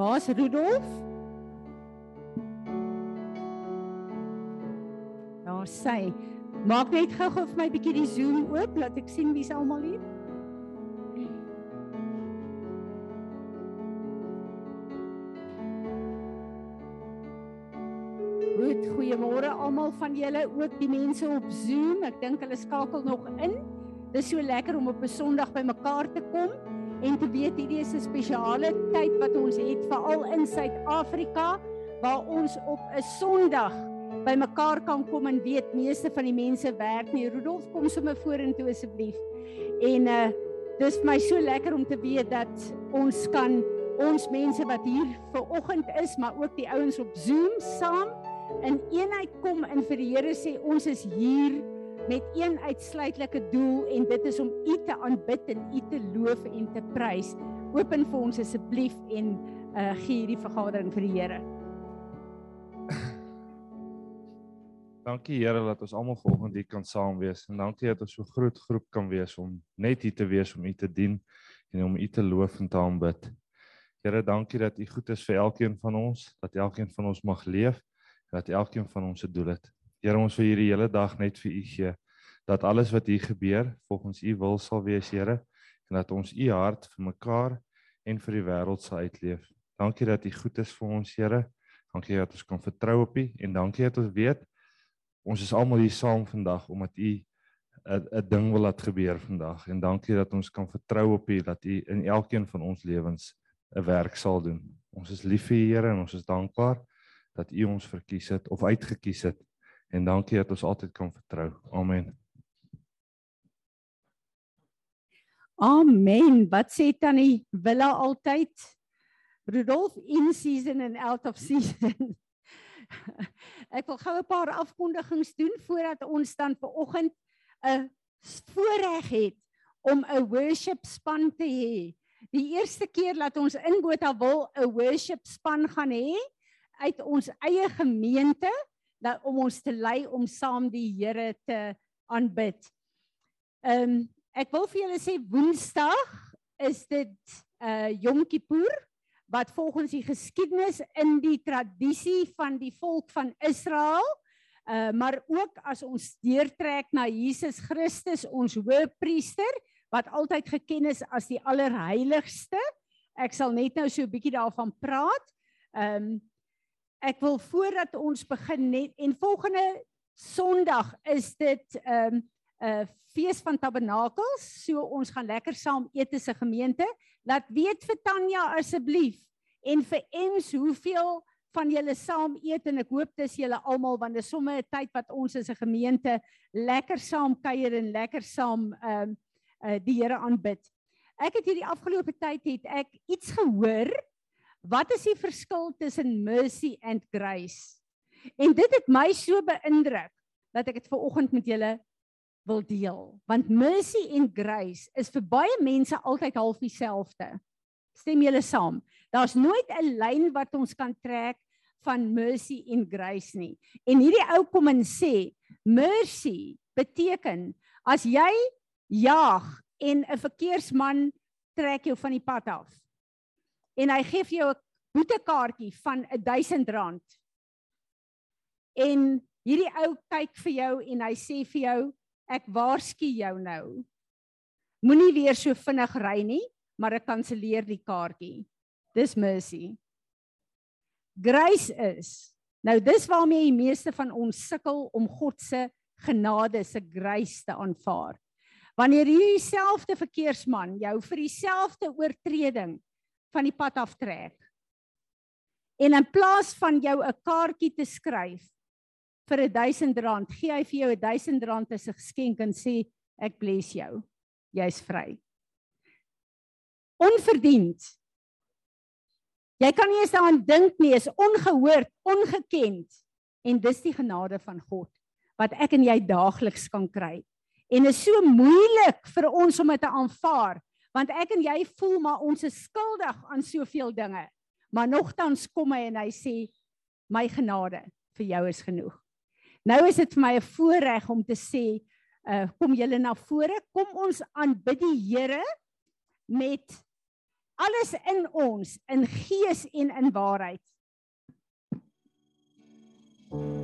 Waar's Rudolf? Daar sê, maak net gou-gou vir my 'n bietjie die Zoom oop, laat ek sien wie's almal hier. Goed, goeiemôre almal van julle, ook die mense op Zoom. Ek dink hulle skakel nog in. Dis so lekker om op 'n Sondag by mekaar te kom en te weet hierdie is 'n spesiale tyd wat ons het veral in Suid-Afrika waar ons op 'n Sondag by mekaar kan kom en weet meeste van die mense werk nie. Rudolf kom sommer vorentoe asseblief. En uh dis vir my so lekker om te weet dat ons kan ons mense wat hier ver oggend is, maar ook die ouens op Zoom saam in eenheid kom en vir die Here sê ons is hier met een uitsluitlike doel en dit is om U te aanbid en U te loof en te prys. Open vir ons asseblief en uh gee hierdie vergadering vir die Here. Dankie Here dat ons almal vanoggend hier kan saam wees en dankie dat ons so groot groep kan wees om net hier te wees om U te dien en om U te loof en te aanbid. Here, dankie dat U goed is vir elkeen van ons, dat elkeen van ons mag leef en dat elkeen van ons 'n doel het. Here ons wil hierdie hele dag net vir U gee dat alles wat hier gebeur volgens U wil sal wees, Here, en dat ons U hart vir mekaar en vir die wêreld sal uitleef. Dankie dat U goed is vir ons, Here. Dankie dat ons kan vertrou op U en dankie dat ons weet ons is almal hier saam vandag omdat U 'n ding wil laat gebeur vandag en dankie dat ons kan vertrou op U dat U in elkeen van ons lewens 'n werk sal doen. Ons is lief vir U, Here, en ons is dankbaar dat U ons verkies het of uitget kies het en dankie dat ons altyd kan vertrou. Amen. Amen. Wat sê tannie Willa altyd? Rudolf in season and out of season. Ek wil gou 'n paar afkondigings doen voordat ons dan ver oggend 'n voorreg het om 'n worship span te hê. Die eerste keer dat ons in Botawil 'n worship span gaan hê uit ons eie gemeente dat om ons te lei om saam die Here te aanbid. Ehm um, ek wil vir julle sê Woensdag is dit uh Yom Kippur wat volgens die geskiedenis in die tradisie van die volk van Israel uh maar ook as ons deurtrek na Jesus Christus ons hoëpriester wat altyd geken is as die allerheiligste. Ek sal net nou so 'n bietjie daarvan praat. Ehm um, ek wil voordat ons begin net en volgende Sondag is dit ehm um, 'n uh, fees van tabernakels. So ons gaan lekker saam eet as 'n gemeente. Laat weet vir Tanya asseblief en vir Ems hoeveel van julle saam eet en ek hoop dis julle almal want dis sommer 'n tyd wat ons as 'n gemeente lekker saam kuier en lekker saam ehm um, uh, die Here aanbid. Ek het hierdie afgelope tyd het ek iets gehoor. Wat is die verskil tussen mercy and grace? En dit het my so beïndruk dat ek dit ver oggend met julle wil deel. Want mercy en grace is vir baie mense altyd half dieselfde. Stem julle saam? Daar's nooit 'n lyn wat ons kan trek van mercy en grace nie. En hierdie ou kom en sê, mercy beteken as jy jaag en 'n verkeersman trek jou van die pad af. En hy gee vir jou 'n boetekaartjie van R1000. En hierdie ou kyk vir jou en hy sê vir jou ek waarsku jou nou. Moenie weer so vinnig ry nie, maar ek kanselleer die kaartjie. Dis mercy. Grace is nou dis waarmee die meeste van ons sukkel om God se genade se grace te aanvaar. Wanneer hierdie selfde verkeersman jou vir dieselfde oortreding van die pad aftrek en in plaas van jou 'n kaartjie te skryf vir R1000, gee hy vir jou R1000 as 'n geskenk en sê ek bless jou. Jy's vry. Onverdiend. Jy kan nie eens daaraan dink nie, is ongehoord, ongekend en dis die genade van God wat ek en jy daagliks kan kry. En is so moeilik vir ons om dit te aanvaar want ek en jy voel maar ons is skuldig aan soveel dinge. Maar nogtans kom hy en hy sê my genade vir jou is genoeg. Nou is dit vir my 'n voorreg om te sê, uh kom julle na vore, kom ons aanbid die Here met alles in ons in gees en in waarheid. All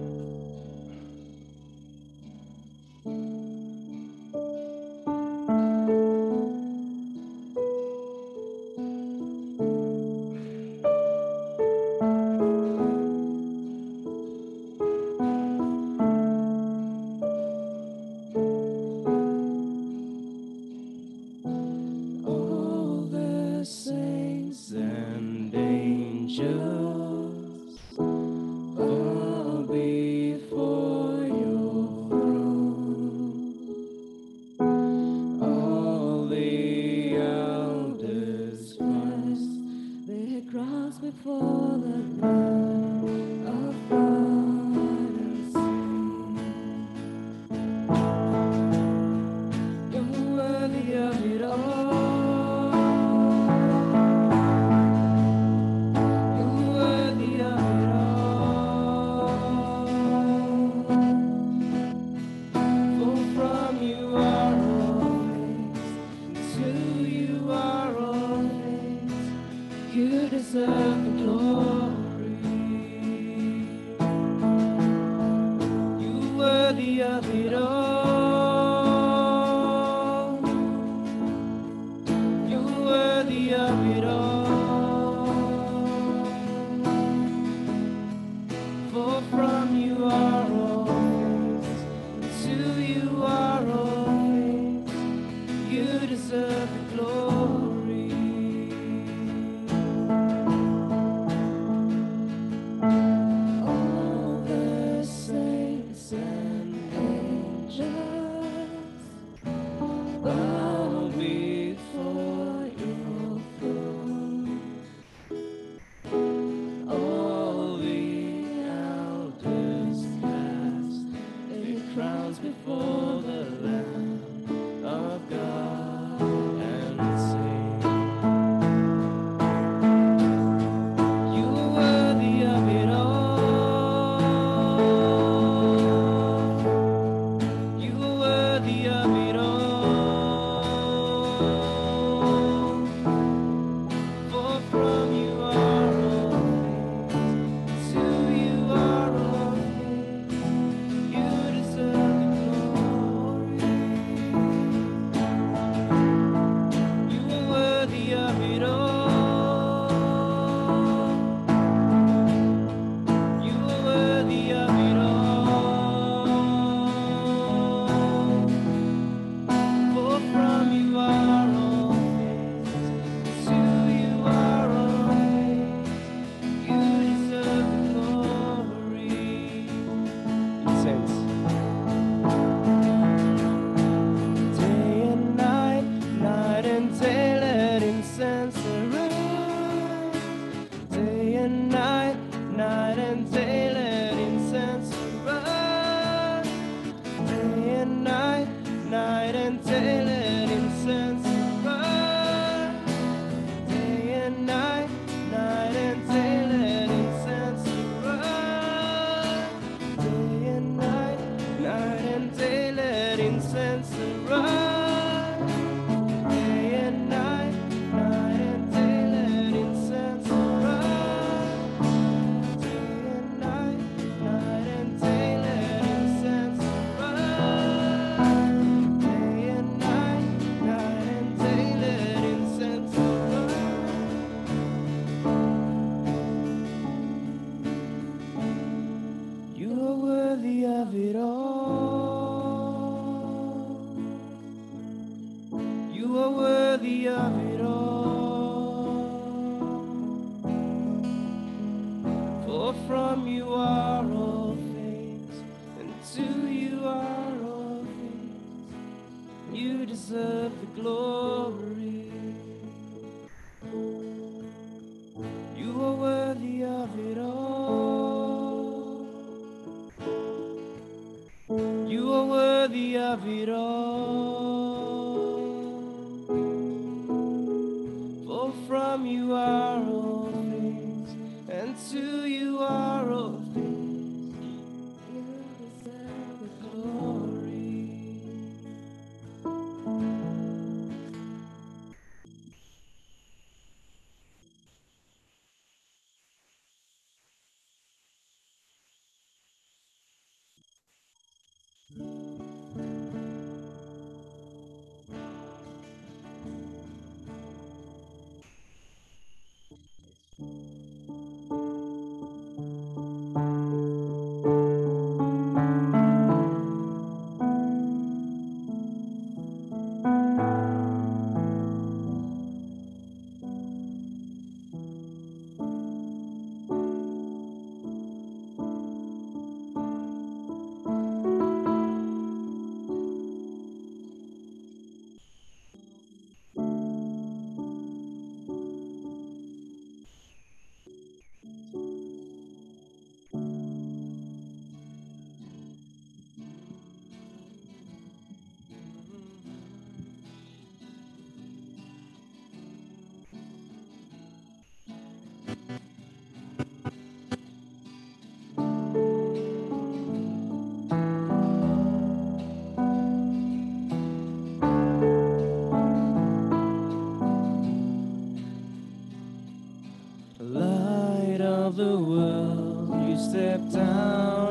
glory. Step down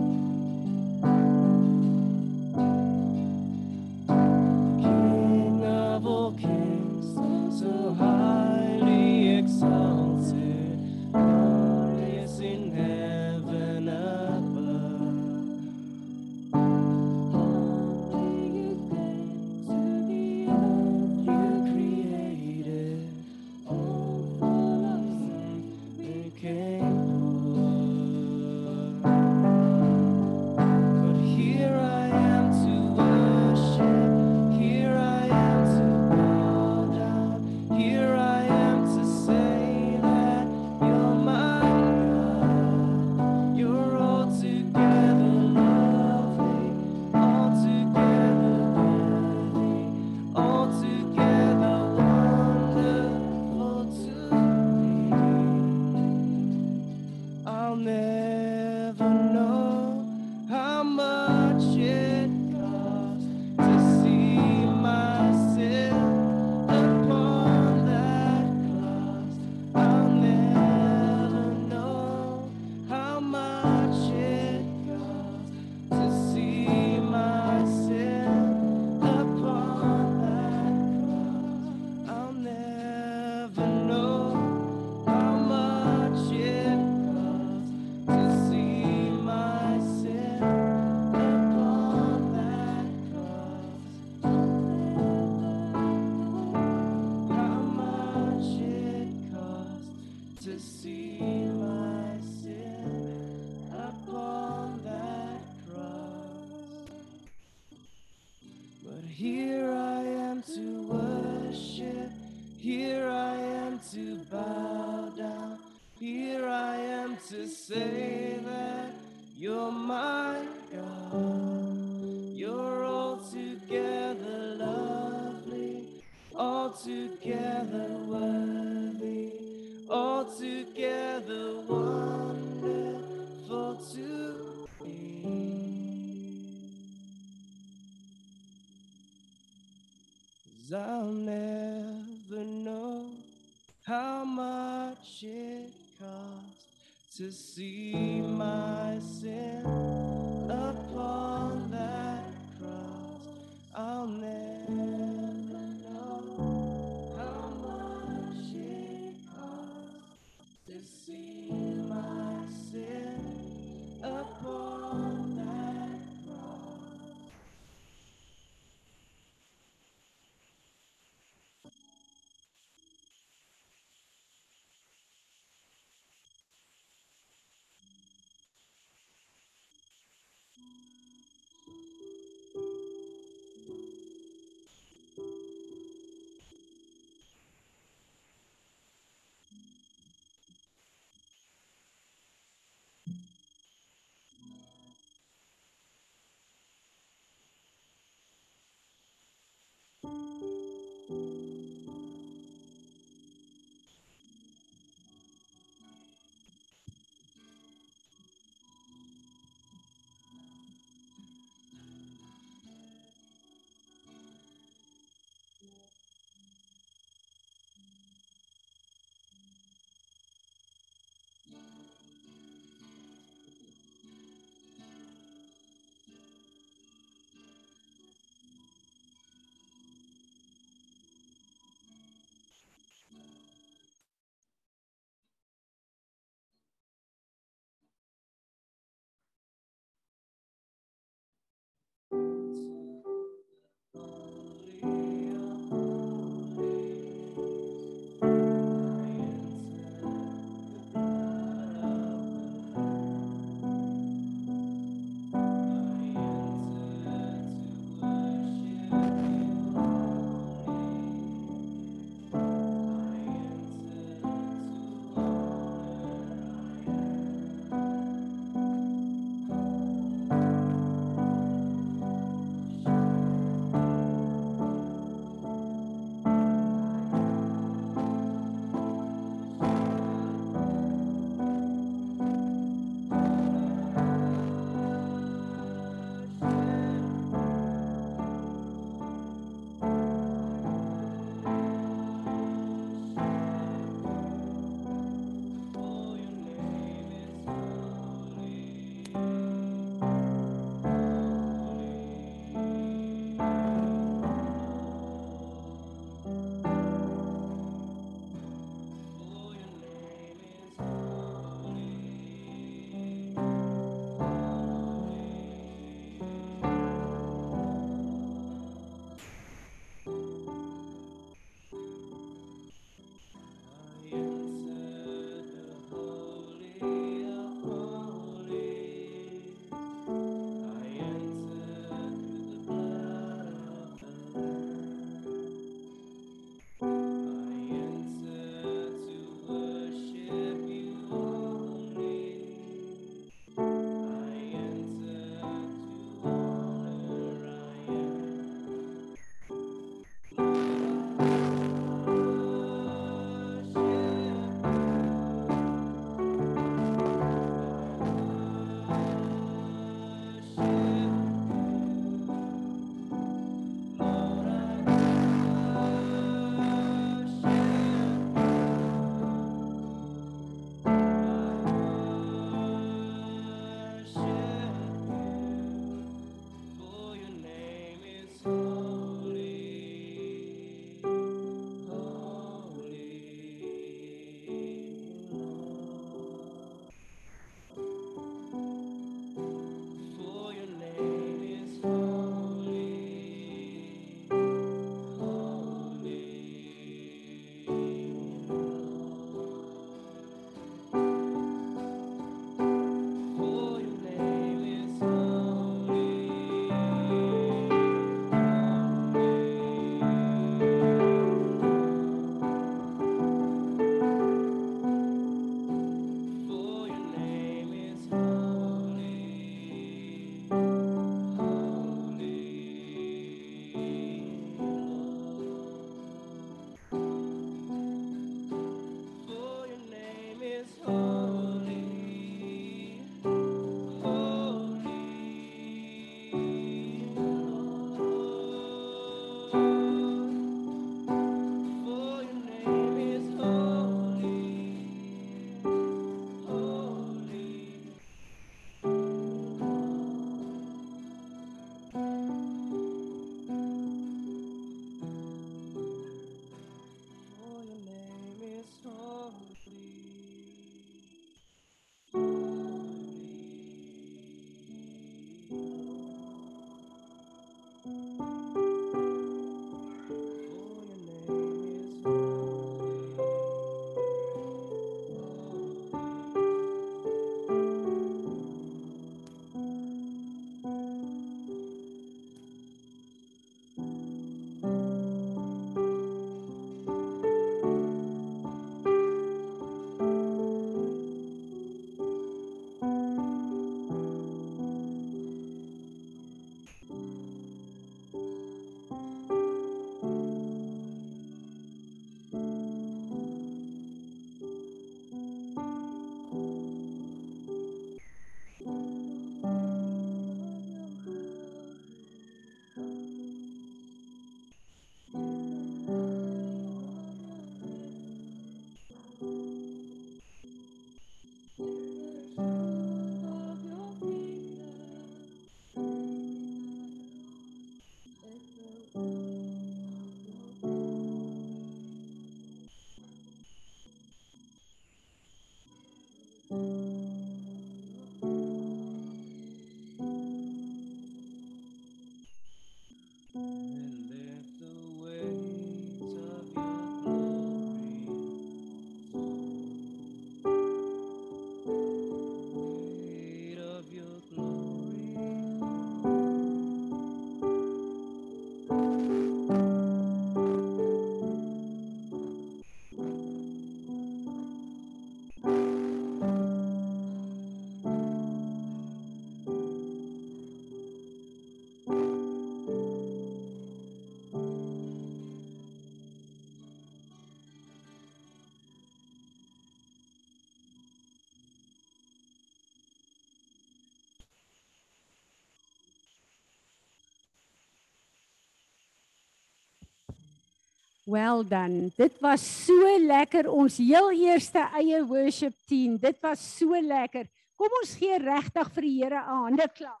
Well done. Dit was so lekker ons heel eerste eie worship team. Dit was so lekker. Kom ons gee regtig vir die Here 'n hande klap.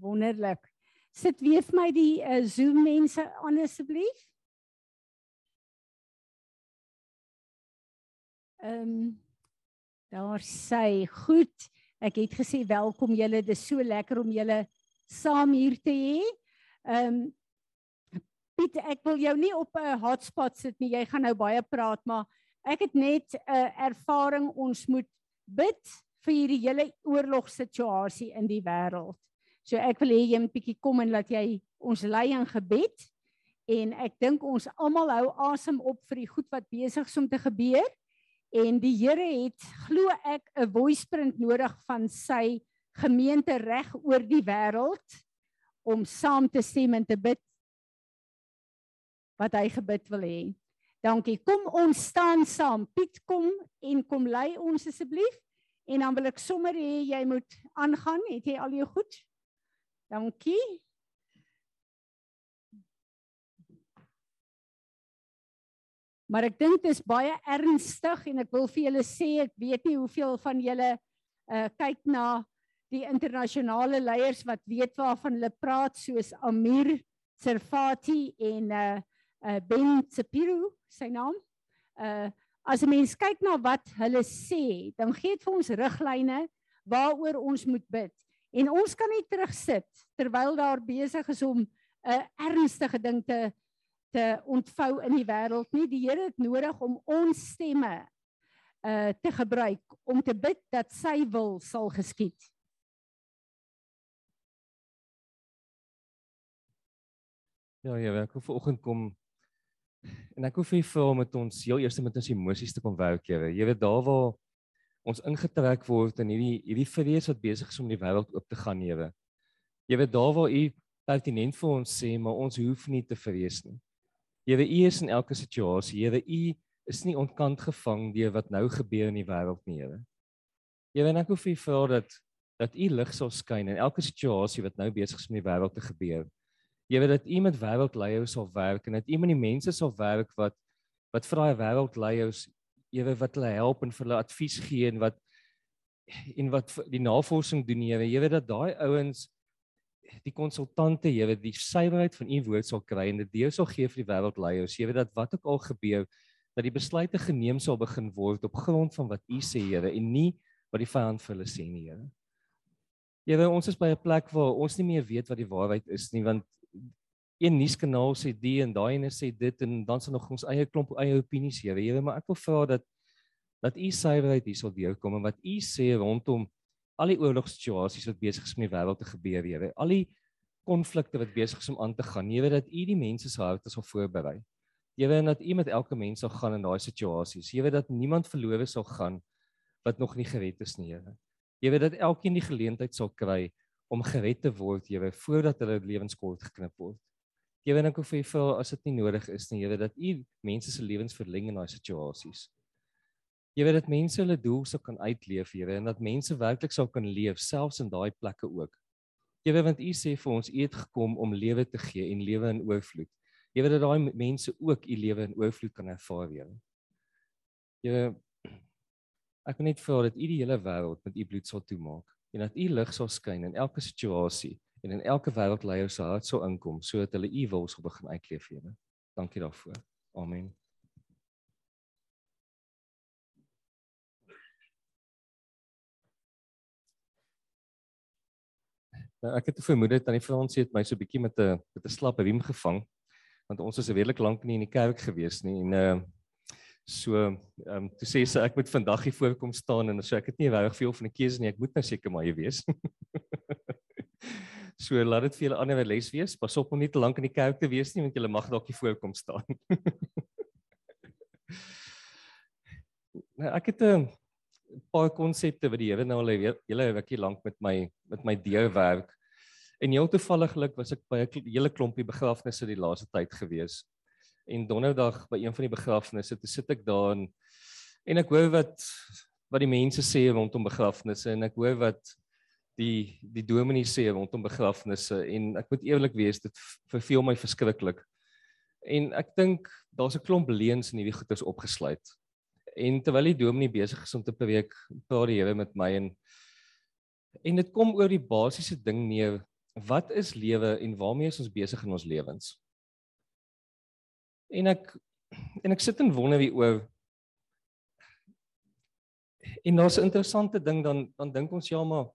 Wonderlik. Sit weer vir my die uh, Zoom mense aan asseblief. Ehm um, daar sê goed. Ek het gesê welkom julle. Dit is so lekker om julle saam hier te hê. Ehm um, Piet, ek wil jou nie op 'n hotspot sit nie. Jy gaan nou baie praat, maar ek het net 'n uh, ervaring ons moet bid vir hierdie hele oorlogssituasie in die wêreld. So ek wil hê jy moet bietjie kom en laat jy ons lei in gebed en ek dink ons almal hou asem op vir die goed wat besig is om te gebeur en die Here het glo ek 'n voice print nodig van sy gemeente reg oor die wêreld om saam te stem en te bid wat hy gebid wil hê. Dankie. Kom ons staan saam. Piet kom en kom lei ons asseblief en dan wil ek sommer hê jy moet aangaan. Het jy al jou goed? Dankie. Maar ek dink dit is baie ernstig en ek wil vir julle sê ek weet nie hoeveel van julle uh kyk na die internasionale leiers wat weet waarvan hulle praat soos Amir Serfati en uh uh Ben Tsipiro sy naam. Uh as 'n mens kyk na wat hulle sê, dan gee dit vir ons riglyne waaroor ons moet bid. En ons kan nie terugsit terwyl daar besig is om 'n ernstige ding te te ontvou in die wêreld nie. Die Here het nodig om ons stemme uh te gebruik om te bid dat sy wil sal geskied. Ja, ja, ek wil vanoggend kom en ek wil vir julle vra met ons heel eers met ons emosies te kom werk, Here. Jy weet daar waar ons ingetrek word in hierdie hierdie vrees wat besig is om die wêreld oop te gaan, Here. Jy weet daar waar u pertinent vir ons sê, maar ons hoef nie te vrees nie. Here, u is in elke situasie. Here, u is nie ontkant gevang deur wat nou gebeur in die wêreld nie, Here. Here, en ek vir u vra dat dat u lig sal skyn in elke situasie wat nou besig is om in die wêreld te gebeur. Jy weet dat u met wêreldleiers sal werk en dat u met die mense sal werk wat wat vir daai wêreldleiers weet wat hulle help en vir hulle advies gee en wat en wat die navorsing doen weet. Jy weet dat daai ouens die konsultante weet die suiwerheid van u woord sal kry en dit deur sal gee vir die wêreldleiers jy weet dat wat ook al gebeur dat die besluite geneem sal begin word op grond van wat u sê Here en nie wat die vyand vir hulle sê nie Here weet ons is by 'n plek waar ons nie meer weet wat die waarheid is nie want een nuuskanaal sê dit en daai ene sê dit en dan se nog ons eie klomp eie opinies. Jy weet maar ek wil vra dat dat u suiwerheid hier sal deurkom en wat u sê rondom al die oorlogssituasies wat besig is om die wêreld te gebeur, weet. Al die konflikte wat besig is om aan te gaan. Weet dat u die mense se harte sal voorberei. Jy weet dat u met elke mens sal gaan in daai situasies. Weet dat niemand verlore sal gaan wat nog nie gered is nie, Here. Jy weet dat elkeen die geleentheid sal kry om gered te word, weet, voordat hulle lewens kort geknip word. Jy weet ek hoef vir vir as dit nie nodig is nie, weet dat u mense se lewens verleng in daai situasies. Jy weet dat mense hulle doel sou kan uitleef, weet, en dat mense werklik sou kan leef selfs in daai plekke ook. Jy weet want u sê vir ons u het gekom om lewe te gee en lewe in oorvloed. Jy weet dat daai mense ook u lewe in oorvloed kan ervaar. Jy weet ek wil net vra dat u die hele wêreld met u bloed sal toemaak en dat u lig sal skyn in elke situasie en in elke wêreldleier se hart sal inkom sodat hulle u wil sal begin uitleef, Here. Dankie daarvoor. Amen. Nou ek het vermoed dat tannie Fransie het my so 'n bietjie met 'n met 'n slap riem gevang want ons is redelik lank nie in die kerk gewees nie en uh so ehm um, toe sê sy ek moet vandag hier voorkom staan en so ek het nie regtig veel van 'n keuse nie ek moet nou seker maar hier wees. so laat dit vir julle ander les wees. Pas op om nie te lank in die kerk te wees nie want julle mag dalk hier voorkom staan. nou ek het 'n paar konsepte wat die Here nou al hele rukkie lank met my met my deur werk. En heel toevalliglik was ek by 'n hele klompie begrafnisse die laaste tyd gewees. En donderdag by een van die begrafnisse, toe sit ek daar en en ek hoor wat wat die mense sê rondom begrafnisse en ek hoor wat die die dominee sê rondom begrafnisse en ek moet eerlik wees dit verveel my verskriklik. En ek dink daar's 'n klomp leuns in hierdie goeters opgesluit. En terwyl die dominee besig is om te preek, praat die Here met my en en dit kom oor die basiese ding neer, wat is lewe en waarmee is ons besig in ons lewens? En ek en ek sit en wonder wie oor En daar's 'n interessante ding dan dan dink ons ja maar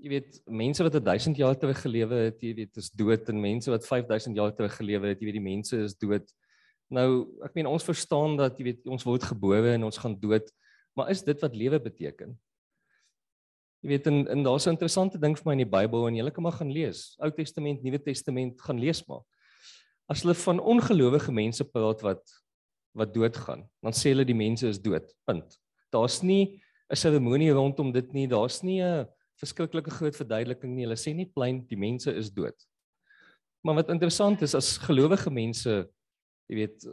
jy weet mense wat 1000 jaar terug gelewe het, jy weet is dood en mense wat 5000 jaar terug gelewe het, jy weet die mense is dood. Nou ek meen ons verstaan dat jy weet ons word gebore en ons gaan dood, maar is dit wat lewe beteken? Jy weet en, en daar's 'n interessante ding vir my in die Bybel en jy kan maar gaan lees. Ou Testament, Nuwe Testament, gaan lees maar. As hulle van ongelowige mense praat wat wat doodgaan, dan sê hulle die mense is dood. Punt. Daar's nie 'n seremonie rondom dit nie. Daar's nie 'n verskriklike groot verduideliking nie. Hulle sê net plain die mense is dood. Maar wat interessant is as gelowige mense, jy weet,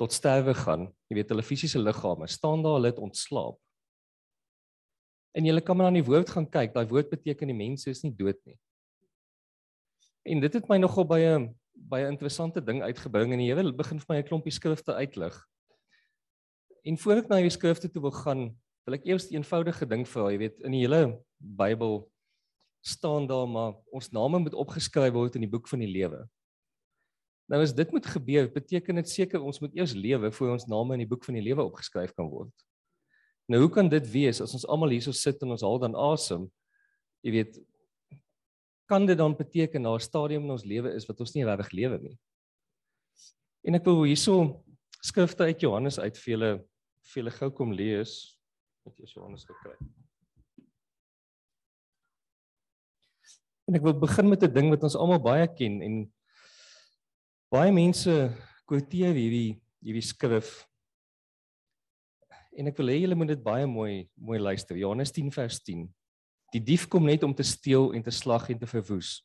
tot sterwe gaan, jy weet hulle fisiese liggame staan daar, hulle het ontslaap. En jy kan maar aan die woord gaan kyk. Daai woord beteken die mense is nie dood nie. En dit het my nogal baie baie interessante ding uitgebring en die Here begin vir my 'n klompie skrifte uitlig. En voor ek na die skrifte toe wil gaan, wil ek eers 'n eenvoudige ding vra, jy weet, in die hele Bybel staan daar maar ons name moet opgeskryf word in die boek van die lewe. Nou as dit moet gebeur, beteken dit seker ons moet eers lewe voor ons name in die boek van die lewe opgeskryf kan word. Nou hoe kan dit wees as ons almal hierso sit en ons haal dan asem? Jy weet, kan dit dan beteken daar 'n stadium in ons lewe is wat ons nie regtig lewe nie? En ek wil hierso skrifte uit Johannes uit vir julle vir julle gou kom lees met Johannes gekry. En ek wil begin met 'n ding wat ons almal baie ken en baie mense quoteer hierdie hierdie skrif. En ek wil hê julle moet dit baie mooi mooi luister. Johannes 10 vers 10. Die dief kom net om te steel en te slag en te verwoes.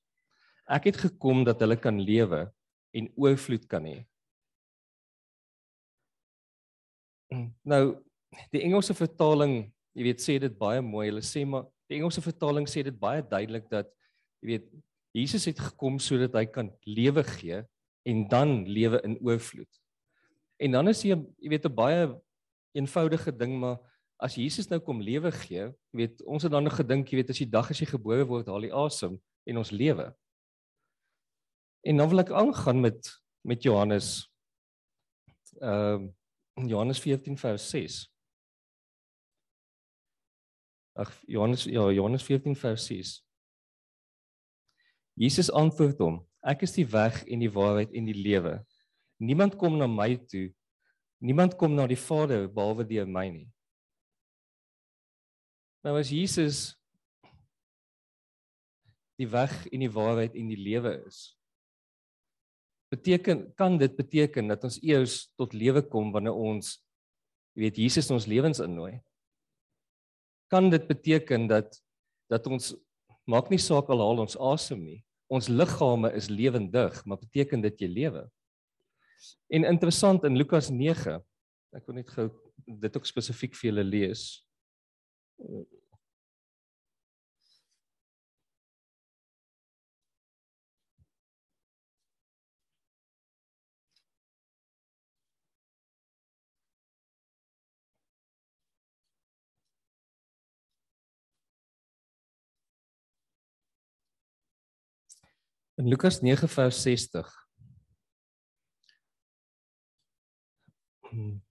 Ek het gekom dat hulle kan lewe en oorvloed kan hê. Nou die Engelse vertaling, jy weet, sê dit baie mooi. Hulle sê maar die Engelse vertaling sê dit baie duidelik dat jy weet Jesus het gekom sodat hy kan lewe gee en dan lewe in oorvloed. En dan is jy jy weet 'n baie eenvoudige ding maar as Jesus nou kom lewe gee, jy weet ons het dan nog gedink jy weet as die dag as jy gebore word, haal jy asem en ons lewe. En nou wil ek aangaan met met Johannes ehm uh, Johannes 14 vers 6. Ag Johannes ja Johannes 14 vers 6. Jesus antwoord hom: Ek is die weg en die waarheid en die lewe. Niemand kom na my toe. Niemand kom na die Vader behalwe deur my nie. Nou as Jesus die weg en die waarheid en die lewe is, beteken kan dit beteken dat ons eers tot lewe kom wanneer ons weet Jesus in ons lewens innooi? Kan dit beteken dat dat ons maak nie saak al haal ons asem nie. Ons liggame is lewendig, maar beteken dit jy lewe? En interessant in Lukas 9, ek wil net gou dit ook spesifiek vir julle lees. In Lukas 9 vers 60.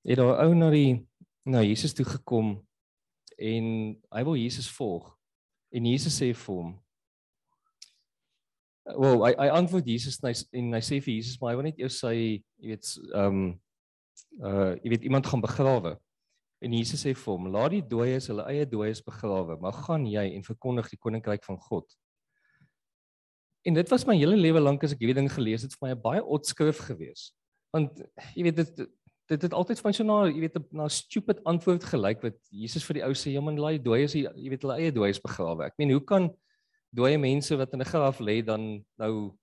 Het daar ou na die na Jesus toe gekom en hy wil Jesus volg. En Jesus sê vir hom Wel, hy hy antwoord Jesus en hy, en hy sê vir Jesus maar hy wil net eers sy, jy weet, ehm um, uh jy weet iemand gaan begrawe. En Jesus sê vir hom: "Laat die dooies hulle eie dooies begrawe, maar gaan jy en verkondig die koninkryk van God." En dit was my hele lewe lank as ek hierdie ding gelees het vir my 'n baie odd skrif gewees. Want jy weet dit dit het altyd vir my so na jy weet na stupid antwoord gelyk wat Jesus vir die ou sê, "Ja man, laai dooies jy weet hulle eie dooies begrawe." Ek meen, hoe kan dooie mense wat in 'n graf lê dan nou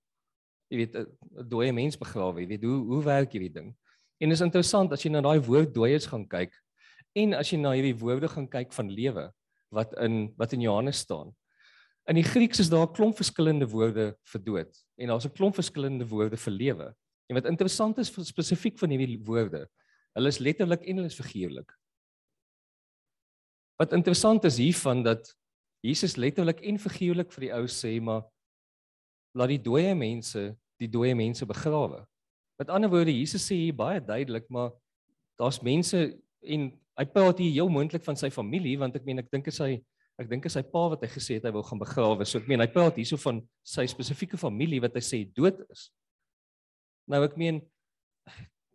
jy weet 'n dooie mens begrawe? Jy weet hoe hoe werk hierdie ding? En is interessant as jy na daai woord dooies gaan kyk en as jy na hierdie woorde gaan kyk van lewe wat in wat in Johannes staan In die Grieks is daar 'n klomp verskillende woorde vir dood en daar's 'n klomp verskillende woorde vir lewe. En wat interessant is spesifiek van hierdie woorde, hulle is letterlik en hulle is figuurlik. Wat interessant is hiervan dat Jesus letterlik en figuurlik vir die ou sê maar laat die dooie mense die dooie mense begrawe. Met ander woorde Jesus sê hier baie duidelik maar daar's mense en hy praat hier heel moontlik van sy familie want ek meen ek dink hy ek dink is sy pa wat hy gesê het hy wil gaan begrawe. So ek meen hy praat hierso van sy spesifieke familie wat hy sê dood is. Nou ek meen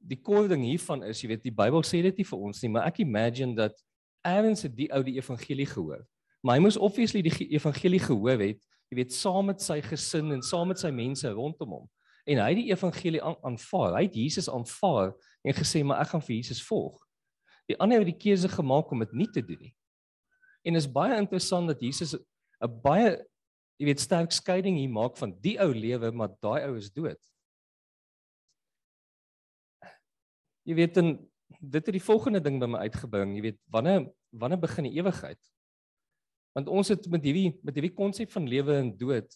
die kort ding hiervan is, jy weet die Bybel sê dit nie vir ons nie, maar ek imagine dat Aaron se die ou die evangelie gehoor. Maar hy moes obviously die evangelie gehoor het, jy weet saam met sy gesin en saam met sy mense rondom hom. En hy het die evangelie aanvaar. Hy het Jesus aanvaar en gesê maar ek gaan vir Jesus volg. Die ander het die keuse gemaak om dit nie te doen nie. En is baie interessant dat Jesus 'n baie jy weet sterk skeiding hier maak van die ou lewe maar daai ou is dood. Jy weet en dit het die volgende ding by my uitgebring, jy weet wanneer wanneer begin die ewigheid? Want ons het met hierdie met hierdie konsep van lewe en dood,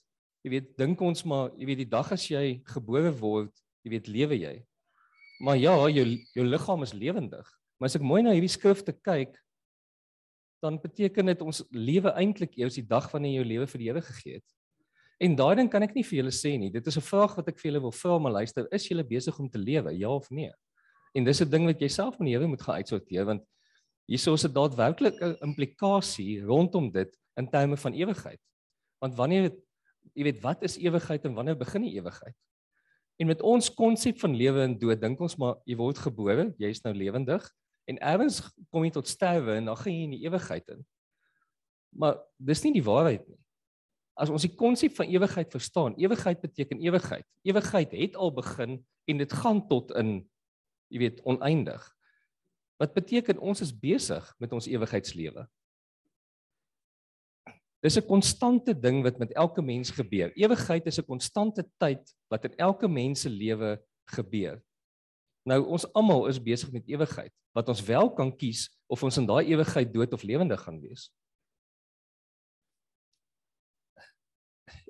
jy weet dink ons maar jy weet die dag as jy gebore word, jy weet lewe jy. Maar ja, jou jou liggaam is lewendig. Maar as ek mooi na hierdie skrifte kyk, dan beteken dit ons lewe eintlik eers die dag wanneer jy jou lewe vir die Here gegee het. En daai ding kan ek nie vir julle sê nie. Dit is 'n vraag wat ek vir julle wil vra, maar luister, is julle besig om te lewe? Ja of nee? En dis 'n ding wat jy self met die Here moet gaan uitsorteer want hierso is 'n daadwerklike implikasie rondom dit in terme van ewigheid. Want wanneer jy weet wat is ewigheid en wanneer begin die ewigheid? En met ons konsep van lewe en dood dink ons maar jy word gebore, jy is nou lewendig en ergens kom jy tot sterwe en dan gaan jy in die ewigheid in. Maar dis nie die waarheid nie. As ons die konsep van ewigheid verstaan, ewigheid beteken ewigheid. Ewigheid het al begin en dit gaan tot in jy weet oneindig. Wat beteken ons is besig met ons ewigheidslewe? Dis 'n konstante ding wat met elke mens gebeur. Ewigheid is 'n konstante tyd wat in elke mens se lewe gebeur. Nou ons almal is besig met ewigheid wat ons wel kan kies of ons in daai ewigheid dood of lewendig gaan wees.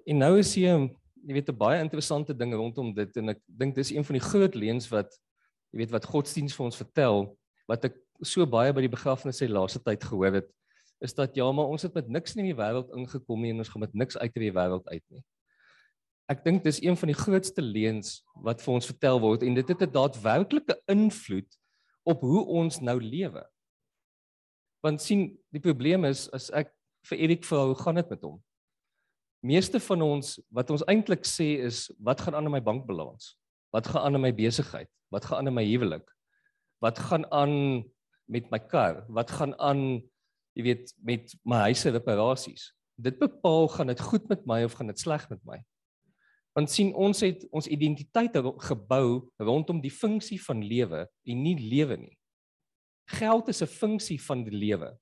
En nou is hier jy weet 'n baie interessante ding rondom dit en ek dink dis een van die groot leuns wat jy weet wat godsdiens vir ons vertel wat ek so baie by die begrafnisse die laaste tyd gehoor het is dat ja maar ons het met niks in die wêreld ingekom nie en ons gaan met niks uit in die wêreld uit nie ek dink dis een van die grootste leuns wat vir ons vertel word en dit het 'n daadwerklike invloed op hoe ons nou lewe. Want sien, die probleem is as ek vir Erik vra hoe gaan dit met hom? Meeste van ons wat ons eintlik sê is wat gaan aan in my bankbalans? Wat gaan aan in my besigheid? Wat gaan aan in my huwelik? Wat gaan aan met my kar? Wat gaan aan jy weet met my huise reparasies? Dit bepaal gaan dit goed met my of gaan dit sleg met my? Want sien ons het ons identiteit gebou rondom die funksie van lewe en nie lewe nie. Geld is 'n funksie van die lewe.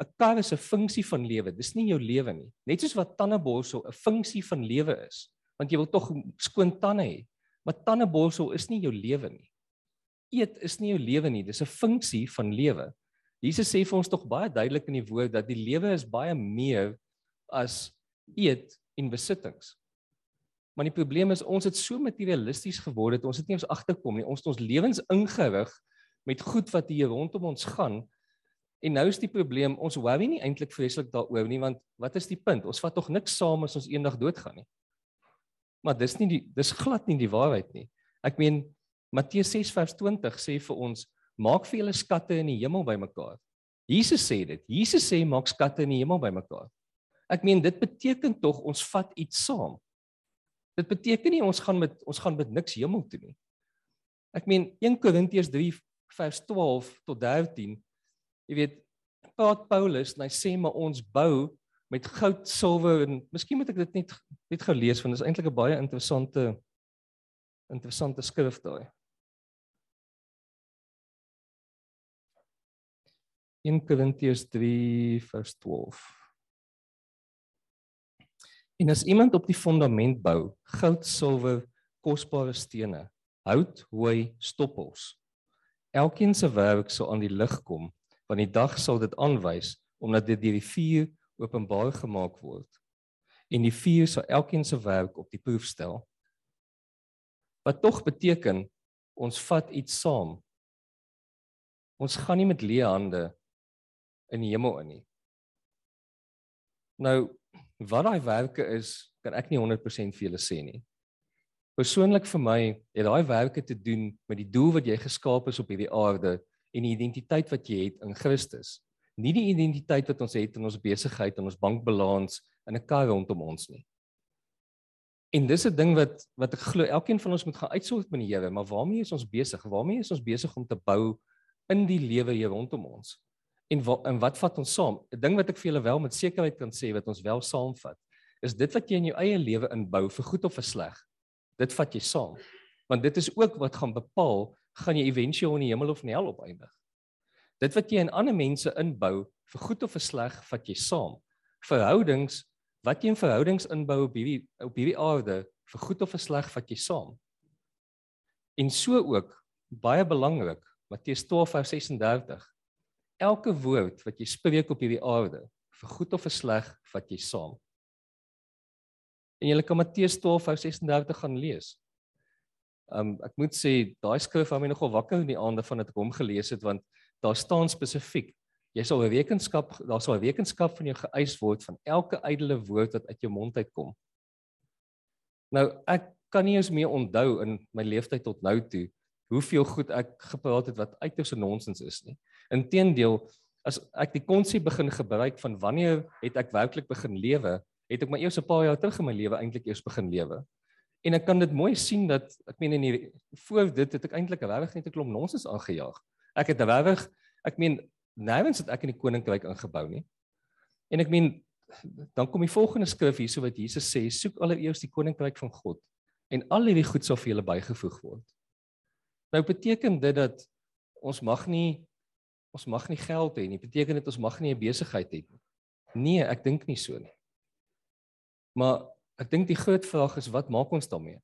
'n Kar is 'n funksie van lewe. Dis nie jou lewe nie. Net soos wat tandeborsel 'n funksie van lewe is, want jy wil tog skoon tande hê. Maar tandeborsel is nie jou lewe nie. Eet is nie jou lewe nie. Dis 'n funksie van lewe. Jesus sê vir ons tog baie duidelik in die woord dat die lewe is baie meer as eet en besittings. Maar die probleem is ons het so materialisties geword dat ons dit nie ons agterkom nie. Ons het ons lewens ingerig met goed wat hier rondom ons gaan. En nou is die probleem, ons worry nie eintlik vreeslik daaroor nie want wat is die punt? Ons vat tog niks saam as ons eendag doodgaan nie. Maar dis nie die dis glad nie die waarheid nie. Ek meen Matteus 6:20 sê vir ons maak vir julle skatte in die hemel bymekaar. Jesus sê dit. Jesus sê maak skatte in die hemel bymekaar. Ek meen dit beteken tog ons vat iets saam. Dit beteken nie ons gaan met ons gaan met niks hemel toe nie. Ek meen 1 Korintiërs 3 vers 12 tot 13. Jy weet, praat Paulus en hy sê maar ons bou met goud, silwer en miskien moet ek dit net net gou lees want dit is eintlik 'n baie interessante interessante skrif daai. 1 Korintiërs 3 vers 12. En as iemand op die fondament bou, goud, silwer, kosbare stene, hout, hooi, stoppels. Elkeen se werk sal aan die lig kom, want die dag sal dit aanwys omdat dit deur die vuur openbaar gemaak word en die vier sal elkeen se werk op die proef stel. Wat tog beteken ons vat iets saam. Ons gaan nie met leë hande in die hemel in nie. Nou wat daai werke is, kan ek nie 100% vir julle sê nie. Persoonlik vir my het daai werke te doen met die doel wat jy geskaap is op hierdie aarde en die identiteit wat jy het in Christus. Nie die identiteit wat ons het in ons besigheid en ons bankbalans in 'n kar rondom ons nie. En dis 'n ding wat wat ek glo elkeen van ons moet gaan uitsoek met die Here, maar waarmee is ons besig? Waarmee is ons besig om te bou in die lewe hier rondom ons? En wat en wat vat ons saam? 'n Ding wat ek vir julle wel met sekerheid kan sê wat ons wel saamvat, is dit wat jy in jou eie lewe inbou vir goed of vir sleg. Dit vat jy saam. Want dit is ook wat gaan bepaal gaan jy éventueel in die hemel of in die hel opeindig. Dit wat jy in ander mense inbou vir goed of vir sleg, vat jy saam. Verhoudings wat jy in verhoudings inbou op hierdie op hierdie aarde vir goed of vir sleg vat jy saam. En so ook baie belangrik Matteus 12:36 Elke woord wat jy spreek op hierdie aarde vir goed of vir sleg vat jy saam. En jy kan Matteus 12:36 gaan lees. Um ek moet sê daai skrif hou my nogal wakker in die aande van dit ek hom gelees het want daar staan spesifiek jy sal 'n rekenskap daar sal 'n rekenskap van jou geëis word van elke ydelle woord wat uit jou mond uitkom. Nou ek kan nie eens meer onthou in my lewe tot nou toe hoeveel goed ek gepraat het wat uiters en nonsens is nie. Inteendeel, as ek die konsep begin gebruik van wanneer het ek werklik begin lewe, het ek my eers 'n paar jaar terug in my lewe eintlik eers begin lewe. En ek kan dit mooi sien dat ek meen in die voor dit het ek eintlik regtig net 'n klomp nonsens aangejaag. Ek het regtig ek meen nêrens het ek in die koninkryk ingebou nie. En ek meen dan kom die volgende skrif hierso wat Jesus sê, soek allereers die koninkryk van God en al hierdie goed sal vir julle bygevoeg word. Nou beteken dit dat ons mag nie ons mag nie geld hê nie. Beteken dit ons mag nie 'n besigheid hê nie. Nee, ek dink nie so nie. Maar ek dink die groot vraag is wat maak ons daarmee?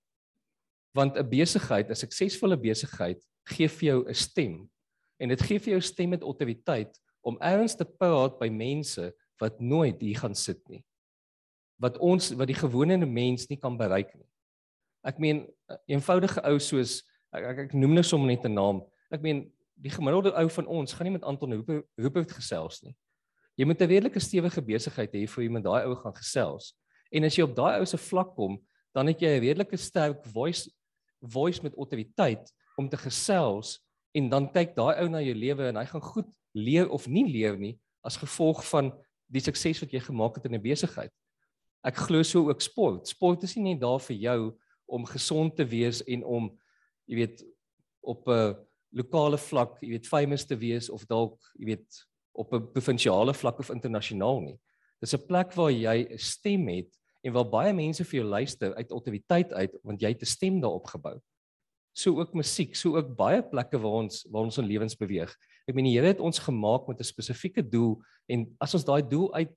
Want 'n besigheid, 'n suksesvolle besigheid gee vir jou 'n stem en dit gee vir jou stem met autoriteit om erns te praat by mense wat nooit hier gaan sit nie. Wat ons wat die gewone mens nie kan bereik nie. Ek meen eenvoudige ou soos ek, ek, ek noem nou sommer net 'n naam. Ek meen die gemiddelde ou van ons gaan nie met Anton Rupert gesels nie. Jy moet 'n redelike stewige besigheid hê vir met daai ou gaan gesels. En as jy op daai ou se vlak kom, dan het jy 'n redelike sterk voice voice met autoriteit om te gesels en dan kyk daai ou na jou lewe en hy gaan goed leer of nie leer nie as gevolg van die sukses wat jy gemaak het in 'n besigheid. Ek glo so ook sport. Sport is nie net daar vir jou om gesond te wees en om jy weet op 'n lokale vlak, jy weet famous te wees of dalk jy weet op 'n provinsiale vlak of internasionaal nie. Dis 'n plek waar jy 'n stem het en waar baie mense vir jou luister uit autoriteit uit want jy het 'n stem daarop gebou. So ook musiek, so ook baie plekke waar ons waar ons in lewens beweeg. Ek meen die Here het ons gemaak met 'n spesifieke doel en as ons daai doel uit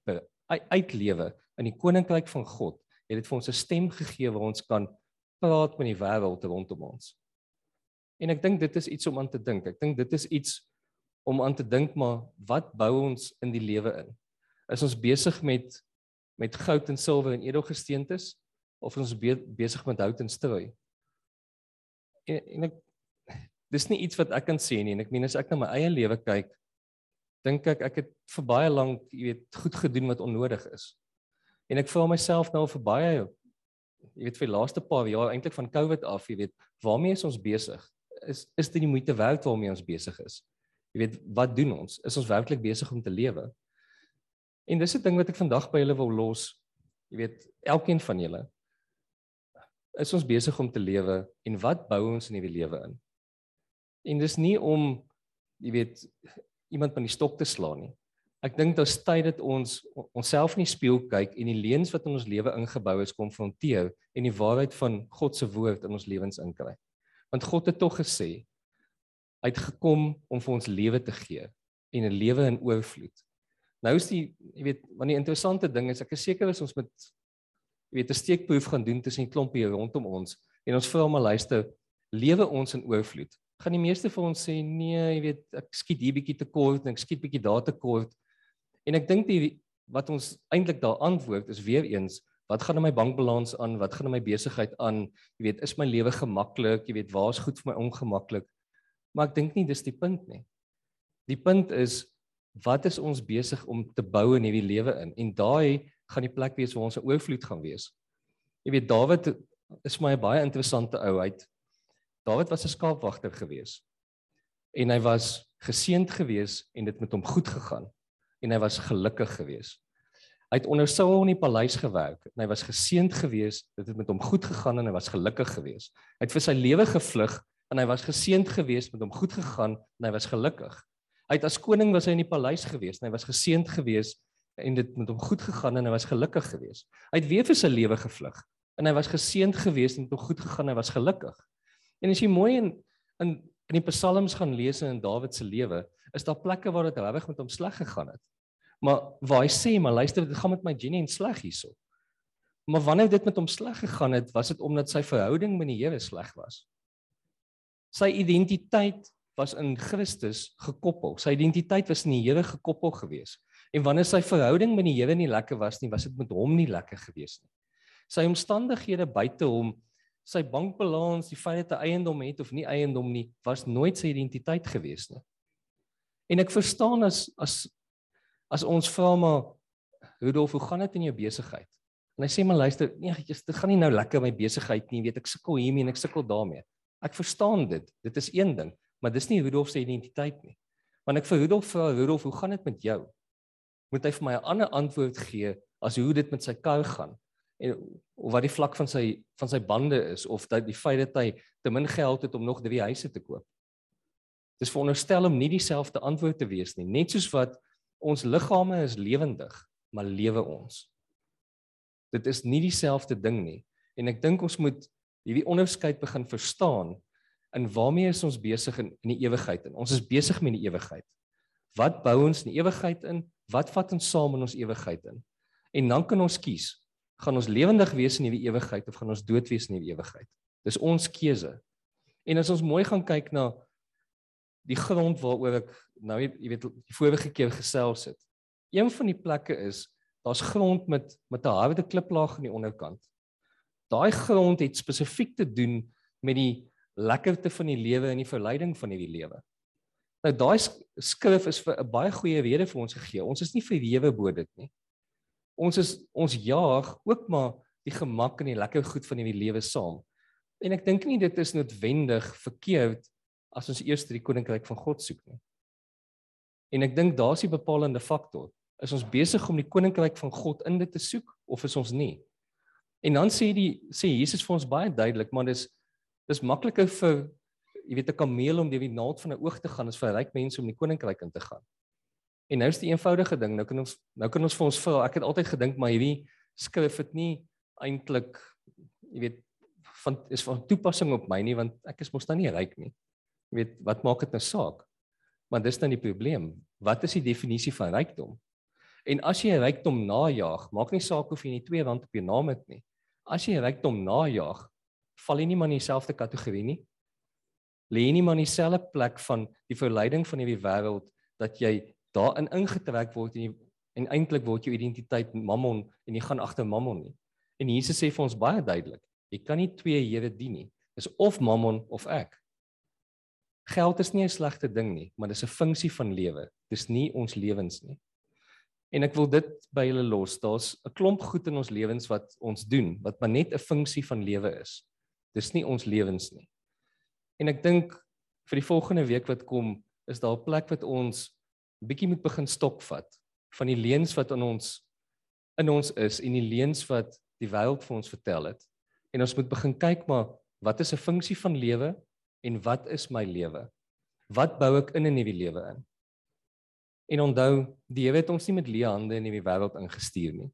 uitlewe in die koninkryk van God, het dit vir ons 'n stem gegee waar ons kan praat met die wêreld rondom ons. En ek dink dit is iets om aan te dink. Ek dink dit is iets om aan te dink maar wat bou ons in die lewe in? Is ons besig met met goud en silwer en edelgesteentes of ons be besig met hout en strooi? En, en ek dis nie iets wat ek kan sê nie en ek meen as ek na my eie lewe kyk, dink ek ek het vir baie lank, jy weet, goed gedoen wat onnodig is. En ek vra myself nou vir baie jy weet vir die laaste paar jaar eintlik van COVID af, jy weet, waarmee is ons besig? Is is dit die moeite werd waarmee ons besig is? Jy weet, wat doen ons? Is ons werklik besig om te lewe? En dis 'n ding wat ek vandag by julle wil los. Jy weet, elkeen van julle is ons besig om te lewe en wat bou ons in hierdie lewe in? En dis nie om jy weet iemand van die stok te slaan nie. Ek dink dit is tyd dat ons onsself in die spieël kyk en die leuns wat in ons lewe ingebou is konfronteer en die waarheid van God se woord in ons lewens inkry. Want God het tog gesê hy het gekom om vir ons lewe te gee en 'n lewe in oorvloed. Nou is die jy weet, want die interessante ding is ek is seker as ons met jy weet 'n steekproef gaan doen tussen die klompie rondom ons en ons vra maar luister, lewe ons in oorvloed. Gaan die meeste van ons sê nee, jy weet, ek skiet hier bietjie te kort en ek skiet bietjie daar te kort. En ek dink die wat ons eintlik daar antwoord is weer eens wat gaan in my bankbalans aan, wat gaan in my besigheid aan? Jy weet, is my lewe gemaklik? Jy weet, waar's goed vir my ongemaklik? Maar ek dink nie dis die punt nie. Die punt is wat is ons besig om te bou in hierdie lewe in? En daai gaan die plek wees waar ons 'n oorvloed gaan wees. Jy weet Dawid is my 'n baie interessante ou. Hy Dawid was 'n skaapwagter gewees. En hy was geseënd gewees en dit met hom goed gegaan en hy was gelukkig gewees. Hy het onder Saul in die paleis gewerk en hy was geseënd gewees. Dit het met hom goed gegaan en hy was gelukkig gewees. Hy het vir sy lewe gevlug en hy was geseënd gewees met hom goed gegaan en hy was gelukkig. Hy het as koning was hy in die paleis gewees en hy was geseënd gewees en dit met hom goed gegaan en hy was gelukkig gewees. Hy het weer vir sy lewe gevlug en hy was geseënd gewees en dit het goed gegaan en hy was gelukkig. En as jy mooi in in in die psalms gaan lees in Dawid se lewe, is daar plekke waar dit regtig met hom sleg gegaan het. Maar waar hy sê, maar luister, dit gaan met my Jenny en sleg hierso. Maar wanneer dit met hom sleg gegaan het, was dit omdat sy verhouding met die Here sleg was. Sy identiteit was in Christus gekoppel. Sy identiteit was in die Here gekoppel gewees. En wanneer sy verhouding met die Here nie lekker was nie, was dit met hom nie lekker gewees nie. Sy omstandighede buite hom, sy bankbalans, die feit dat hy eiendom het of nie eiendom nie, was nooit sy identiteit gewees nie. En ek verstaan as as as ons vra maar Rudolf, hoe gaan dit in jou besigheid? En hy sê maar luister, nee, dit gaan nie nou lekker my besigheid nie, weet ek sukkel hiermee en ek sukkel daarmee. Ek verstaan dit. Dit is een ding, maar dis nie Rudolf se identiteit nie. Want ek vir Rudolf vra, Rudolf, hoe gaan dit met jou? moet hy vir my 'n ander antwoord gee as hoe dit met sy kar gaan en wat die vlak van sy van sy bande is of dat die feit dat hy te min geld het om nog drie huise te koop. Dis veronderstel om nie dieselfde antwoord te wees nie, net soos wat ons liggame is lewendig, maar lewe ons. Dit is nie dieselfde ding nie en ek dink ons moet hierdie onderskeid begin verstaan in waarmee is ons besig in, in die ewigheid in. Ons is besig met die ewigheid. Wat bou ons in die ewigheid in? Wat vat ons saam in ons ewigheid in? En dan kan ons kies, gaan ons lewendig wees in die ewigheid of gaan ons dood wees in die ewigheid? Dis ons keuse. En as ons mooi gaan kyk na die grond waaroor ek nou jy weet die vorige keer gesels het. Een van die plekke is daar's grond met met 'n harde kliplaag aan die onderkant. Daai grond het spesifiek te doen met die lekkerte van die lewe en die verleiding van hierdie lewe. Nou daai skrif is vir 'n baie goeie rede vir ons gegee. Ons is nie verwewe bo dit nie. Ons is ons jaag ook maar die gemak en die lekker goed van hierdie lewe saam. En ek dink nie dit is noodwendig verkeerd as ons eers die koninkryk van God soek nie. En ek dink daar's 'n bepalende faktor. Is ons besig om die koninkryk van God in dit te soek of is ons nie? En dan sê die sê Jesus vir ons baie duidelik, maar dis dis makliker vir jy weet 'n kameel om deur die naald van 'n oog te gaan as vir ryk mense om die koninkryk in te gaan. En nou is die eenvoudige ding, nou kan ons nou kan ons vir ons vra, ek het altyd gedink maar hierdie skrif het nie eintlik jy weet van is van toepassing op my nie want ek is mos nou nie ryk nie. Jy weet wat maak dit nou saak? Maar dis dan die probleem. Wat is die definisie van rykdom? En as jy rykdom najag, maak nie saak of jy nie twee rand op jou naam het nie. As jy rykdom najag, val jy nie maar in dieselfde kategorie nie lê nie maar in dieselfde plek van die verleiding van hierdie wêreld dat jy daarin ingetrek word en, en eintlik word jou identiteit mammon en jy gaan agter mammon nie. En Jesus sê vir ons baie duidelik, jy kan nie twee Here dien nie. Dis of mammon of ek. Geld is nie 'n slegte ding nie, maar dis 'n funksie van lewe. Dis nie ons lewens nie. En ek wil dit by julle los. Daar's 'n klomp goed in ons lewens wat ons doen wat maar net 'n funksie van lewe is. Dis nie ons lewens nie. En ek dink vir die volgende week wat kom, is daar 'n plek wat ons bietjie moet begin stokvat van die leuns wat in ons in ons is en die leuns wat die wêreld vir ons vertel het. En ons moet begin kyk maar wat is 'n funksie van lewe en wat is my lewe? Wat bou ek in in hierdie lewe in? En onthou, die Here het ons nie met leë hande in hierdie wêreld ingestuur nie.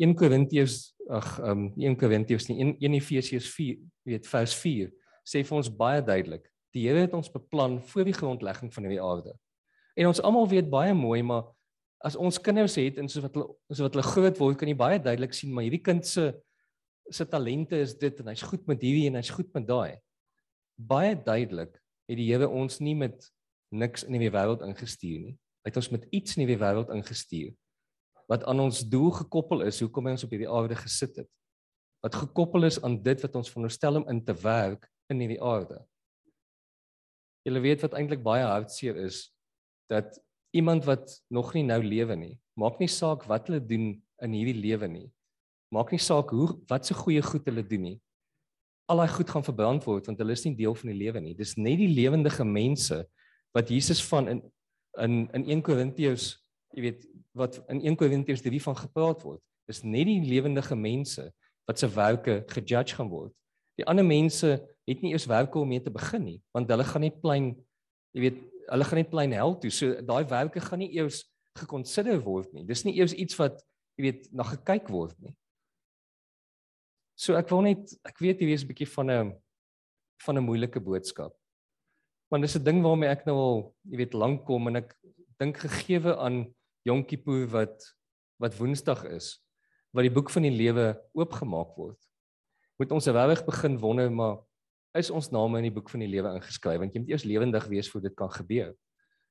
1 Korintiërs ag um 1 Korintiërs nie 1 Efesiërs 4 weet vers 4 sê vir ons baie duidelik. Die Here het ons beplan voor die grondlegging van hierdie aarde. En ons almal weet baie mooi, maar as ons kinders het en soos wat hulle soos wat hulle groot word, kan jy baie duidelik sien maar hierdie kind se se talente is dit en hy's goed met hierdie en hy's goed met daai. Baie duidelik het die Here ons nie met niks in die wêreld ingestuur nie. Hy het ons met iets in die wêreld ingestuur wat aan ons doel gekoppel is hoekom hy ons op hierdie aarde gesit het. Wat gekoppel is aan dit wat ons veronderstel om in te werk in hierdie aarde. Julle weet wat eintlik baie hartseer is dat iemand wat nog nie nou lewe nie, maak nie saak wat hulle doen in hierdie lewe nie. Maak nie saak hoe wat se goeie goed hulle doen nie. Al daai goed gaan verbrand word want hulle is nie deel van die lewe nie. Dis net die lewendige mense wat Jesus van in in in 1 Korintiërs, jy weet, wat in 1 Korintiërs 3 van gepraat word. Dis net die lewendige mense wat se werke gejudge gaan word. Die ander mense het nie eers werke om mee te begin nie, want hulle gaan net plain jy weet, hulle gaan net plain hel toe. So daai werke gaan nie eers gekonsider word nie. Dis nie eers iets wat jy weet na gekyk word nie. So ek wil net ek weet hierdie is 'n bietjie van 'n van 'n moeilike boodskap. Want dis 'n ding waarmee ek nou al, jy weet, lank kom en ek dink gegeewe aan Yom Kippur wat wat Woensdag is, wat die boek van die lewe oopgemaak word. Moet ons regtig begin wonder maar is ons name in die boek van die lewe ingeskryf want jy moet eers lewendig wees voor dit kan gebeur.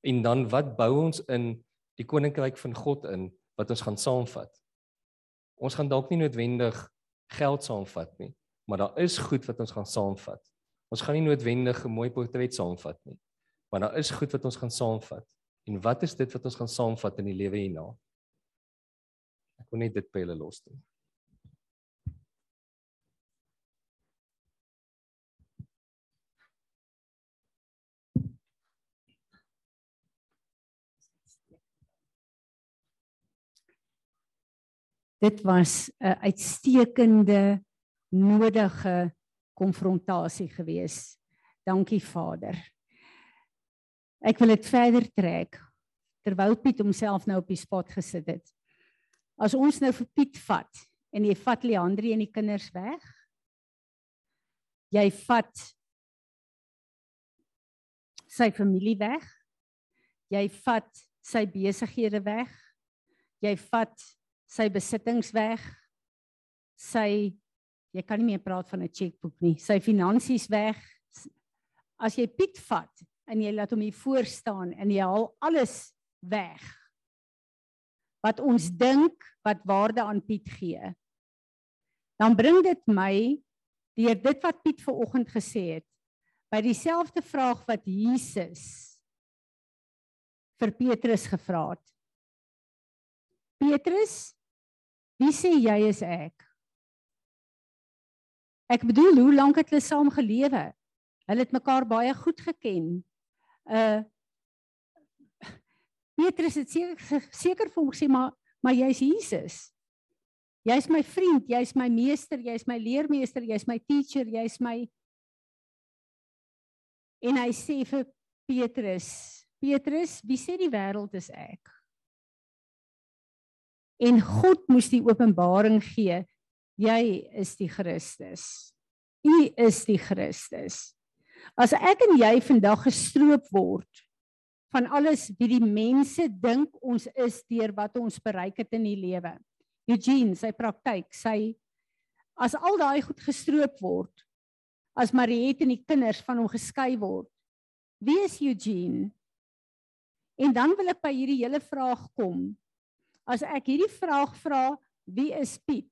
En dan wat bou ons in die koninkryk van God in wat ons gaan saamvat? Ons gaan dalk nie noodwendig geld saamvat nie, maar daar is goed wat ons gaan saamvat. Ons gaan nie noodwendig 'n mooi portret saamvat nie, maar daar is goed wat ons gaan saamvat. En wat is dit wat ons gaan saamvat in die lewe hierna? Ek wil net dit by julle los doen. Dit was 'n uitstekende nodige konfrontasie gewees. Dankie Vader. Ek wil dit verder trek terwyl Piet homself nou op die spot gesit het. As ons nou vir Piet vat en jy vat Leandri en die kinders weg. Jy vat sy familie weg. Jy vat sy besighede weg. Jy vat sy besittings weg. Sy jy kan nie meer praat van 'n chequeboek nie. Sy finansies weg. As jy Piet vat en jy laat hom hier voor staan en jy haal alles weg wat ons dink wat waarde aan Piet gee. Dan bring dit my deur dit wat Piet ver oggend gesê het by dieselfde vraag wat Jesus vir Petrus gevra het. Petrus, wie sê jy is ek? Ek bedoel, hoe lank het hulle saam gelewe? Hulle het mekaar baie goed geken. Uh Petrus het seker seker vir hom gesê maar maar jy's Jesus. Jy's my vriend, jy's my meester, jy's my leermeester, jy's my teacher, jy's my En hy sê vir Petrus, Petrus, wie sê die wêreld is ek? En God moes die openbaring gee, jy is die Christus. U is die Christus. As ek en jy vandag gestroop word van alles wie die mense dink ons is deur wat ons bereik het in die lewe. Eugene, sy praktyk, sy as al daai goed gestroop word, as Mariet en die kinders van hom geskei word. Wie is Eugene? En dan wil ek by hierdie hele vraag kom. As ek hierdie vraag vra, wie is Piet?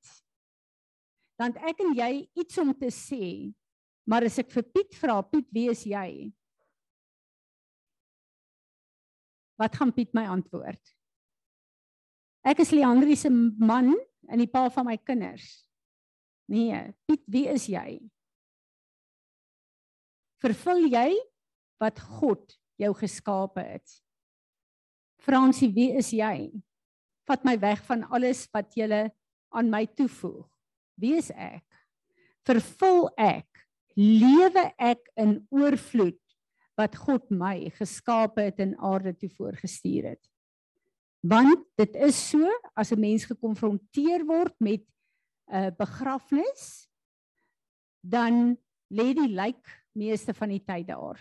Dan ek en jy iets om te sê. Maar as ek vir Piet vra, Piet, wie is jy? Wat gaan Piet my antwoord? Ek is Leandri se man en die pa van my kinders. Nee, Piet, wie is jy? Vervul jy wat God jou geskape het? Fransie, wie is jy? Vat my weg van alles wat jy aan my toevoeg. Wie is ek? Vervul ek, lewe ek in oorvloed wat God my geskape het en aarde toe voorgestuur het. Want dit is so as 'n mens gekonfronteer word met 'n uh, begrafnis dan lê die lijk meeste van die tyd daar.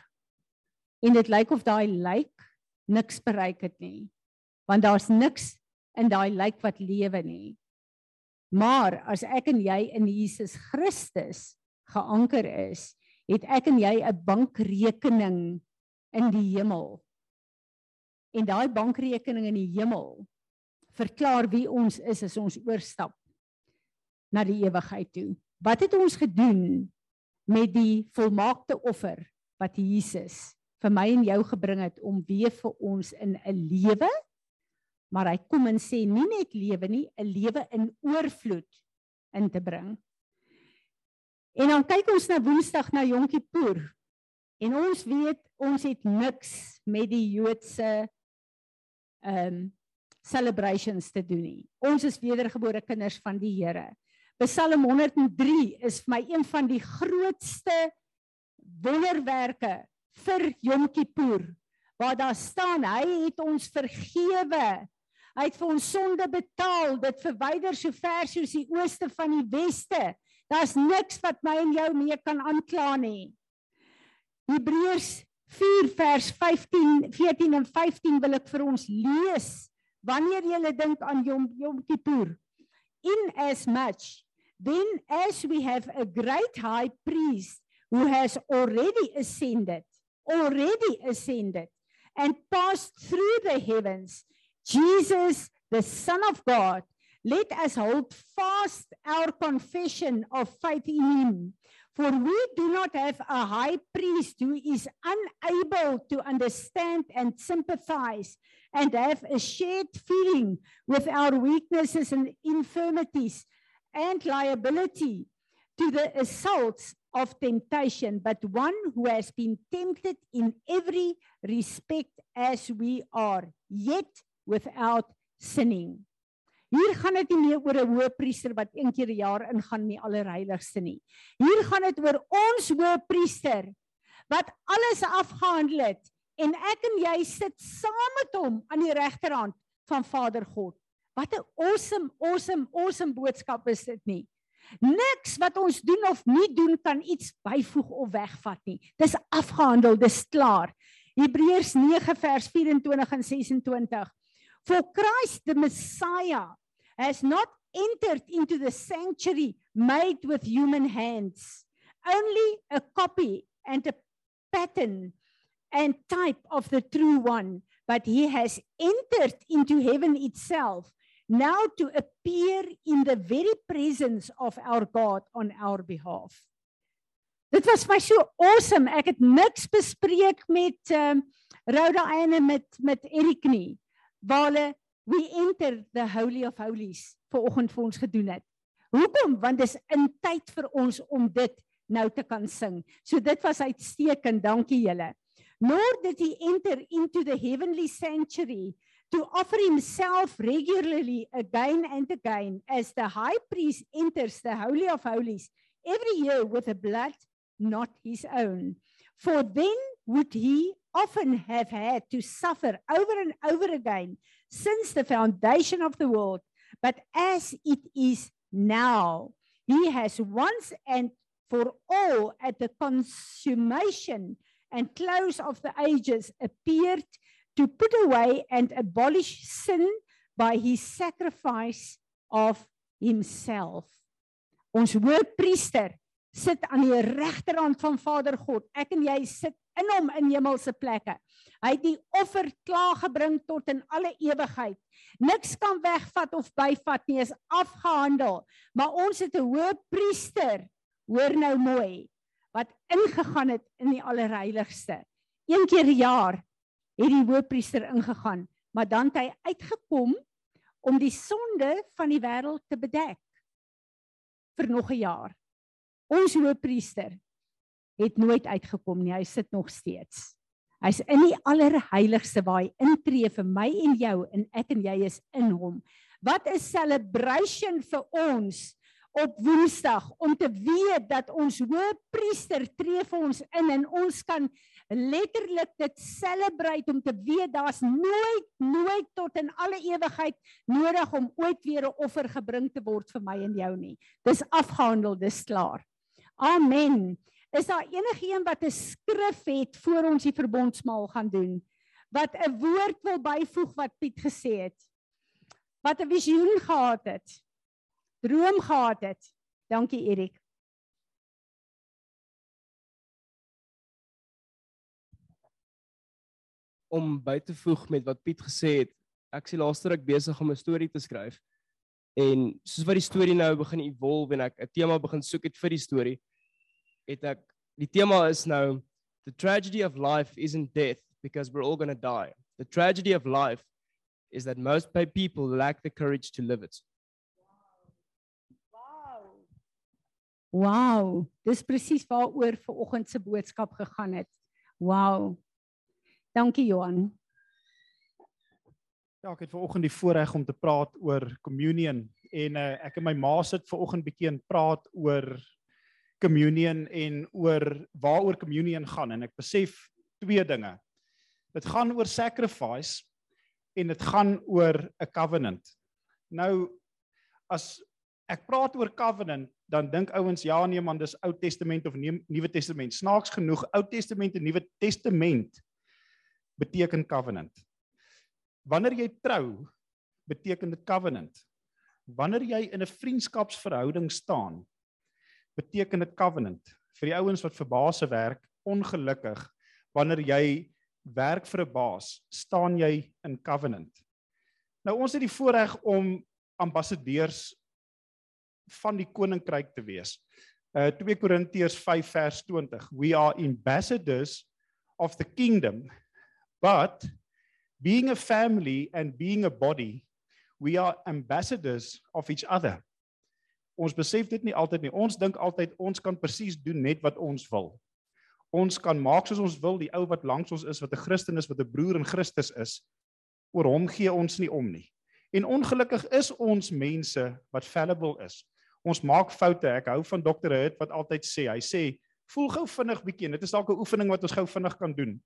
En dit lyk of daai lijk niks bereik het nie. Want daar's niks in daai lijk wat lewe nie. Maar as ek en jy in Jesus Christus geanker is, het ek en jy 'n bankrekening in die hemel. En daai bankrekening in die hemel verklaar wie ons is as ons oorstap na die ewigheid toe. Wat het ons gedoen met die volmaakte offer wat Jesus vir my en jou gebring het om weer vir ons in 'n lewe maar hy kom en sê nie net lewe nie, 'n lewe in oorvloed in te bring. En dan kyk ons na Woensdag na Yom Kippur. En ons weet ons het niks met die Joodse ehm um, celebrations te doen nie. Ons is wedergebore kinders van die Here. Psalm 103 is vir my een van die grootste wonderwerke vir Yom Kippur waar daar staan hy het ons vergewe Hy het vir ons sonde betaal. Dit verwyder so ver soos die ooste van die weste. Daar's niks wat my en jou mee kan aankla nie. Hebreërs 4 vers 15, 14 en 15 wil ek vir ons lees. Wanneer jy dink aan Yom Yom Kippur, in as much then as we have a great high priest who has already ascended, already ascended and passed through the heavens, Jesus, the Son of God, let us hold fast our confession of faith in him. For we do not have a high priest who is unable to understand and sympathize and have a shared feeling with our weaknesses and infirmities and liability to the assaults of temptation, but one who has been tempted in every respect as we are, yet without sinning. Hier gaan dit nie meer oor 'n hoëpriester wat een keer 'n jaar ingaan in die allerheiligste nie. Hier gaan dit oor ons hoëpriester wat alles afgehandel het en ek en jy sit saam met hom aan die regterhand van Vader God. Wat 'n awesome awesome awesome boodskap is dit nie. Niks wat ons doen of nie doen kan iets byvoeg of wegvat nie. Dis afgehandel, dis klaar. Hebreërs 9 vers 24 en 26. For Christ the Messiah has not entered into the sanctuary made with human hands, only a copy and a pattern and type of the true one, but he has entered into heaven itself now to appear in the very presence of our God on our behalf. Dit was my so awesome. Ek het niks bespreek met ehm um, Rhoda en met met Erik nie waar hulle we enter the holy of holies vir oggend vir ons gedoen het. Hoekom? Want dis in tyd vir ons om dit nou te kan sing. So dit was uitstekend. Dankie julle. Nor did he enter into the heavenly sanctuary to offer himself regularly again and again as the high priest enters the holy of holies every year with a blood not his own. For then would he often have had to suffer over and over again since the foundation of the world. But as it is now, he has once and for all at the consummation and close of the ages appeared to put away and abolish sin by his sacrifice of himself. Ons hoëpriester sit aan die regterhand van Vader God. Ek en jy sit in hom in hemelse plekke. Hy het die offer klaar gebring tot in alle ewigheid. Niks kan wegvat of byvat nie, is afgehandel. Maar ons het 'n hoë priester, hoor nou mooi, wat ingegaan het in die allerheiligste. Een keer per jaar het die hoëpriester ingegaan, maar dan het hy uitgekom om die sonde van die wêreld te bedek vir nog 'n jaar. Ons hoëpriester het nooit uitgekom nie. Hy sit nog steeds. Hy's in die allerheiligste waar hy intree vir my en jou en ek en jy is in hom. Wat 'n celebration vir ons op Woensdag om te weet dat ons hoëpriester tree vir ons in en ons kan letterlik dit celebrate om te weet daar's nooit nooit tot in alle ewigheid nodig om ooit weer 'n offer gebring te word vir my en jou nie. Dis afgehandel, dis klaar. Amen. Is daar enigiemand wat 'n skrif het voor ons die verbondsmaal gaan doen? Wat 'n woord wil byvoeg wat Piet gesê het? Wat 'n visioen gehad het? Droom gehad het? Dankie Erik. Om by te voeg met wat Piet gesê het, ek is die laaste ruk besig om 'n storie te skryf. En soos wat die storie nou begin evolve en ek 'n tema begin soek het vir die storie, het ek die tema is nou the tragedy of life isn't death because we're all going to die. The tragedy of life is that most pe- people lack the courage to live it. Wow, dis presies waaroor ver oggend se boodskap gegaan het. Wow. Dankie Johan. Ja, ek het ver oggend die voorreg om te praat oor communion en uh, ek en my ma sit ver oggend bietjie en praat oor communion en oor waaroor communion gaan en ek besef twee dinge. Dit gaan oor sacrifice en dit gaan oor 'n covenant. Nou as ek praat oor covenant, dan dink ouens ja nee man, dis Ou Testament of Nuwe Testament. Snaaks genoeg, Ou Testament en Nuwe Testament beteken covenant. Wanneer jy trou, beteken dit covenant. Wanneer jy in 'n vriendskapsverhouding staan, beteken dit covenant. Vir die ouens wat vir baase werk, ongelukkig wanneer jy werk vir 'n baas, staan jy in covenant. Nou ons het die voorreg om ambassadeurs van die koninkryk te wees. Uh 2 Korintiërs 5 vers 20. We are ambassadors of the kingdom, but being a family and being a body, we are ambassadors of each other. Ons besef dit nie altyd nie. Ons dink altyd ons kan presies doen net wat ons wil. Ons kan maak soos ons wil, die ou wat langs ons is wat 'n Christen is, wat 'n broer in Christus is, oor hom gee ons nie om nie. En ongelukkig is ons mense wat fallible is. Ons maak foute. Ek hou van Dr. Hurt wat altyd sê, hy sê, voel gou vinnig bietjie. en Dit is dalk 'n oefening wat ons gou vinnig kan doen.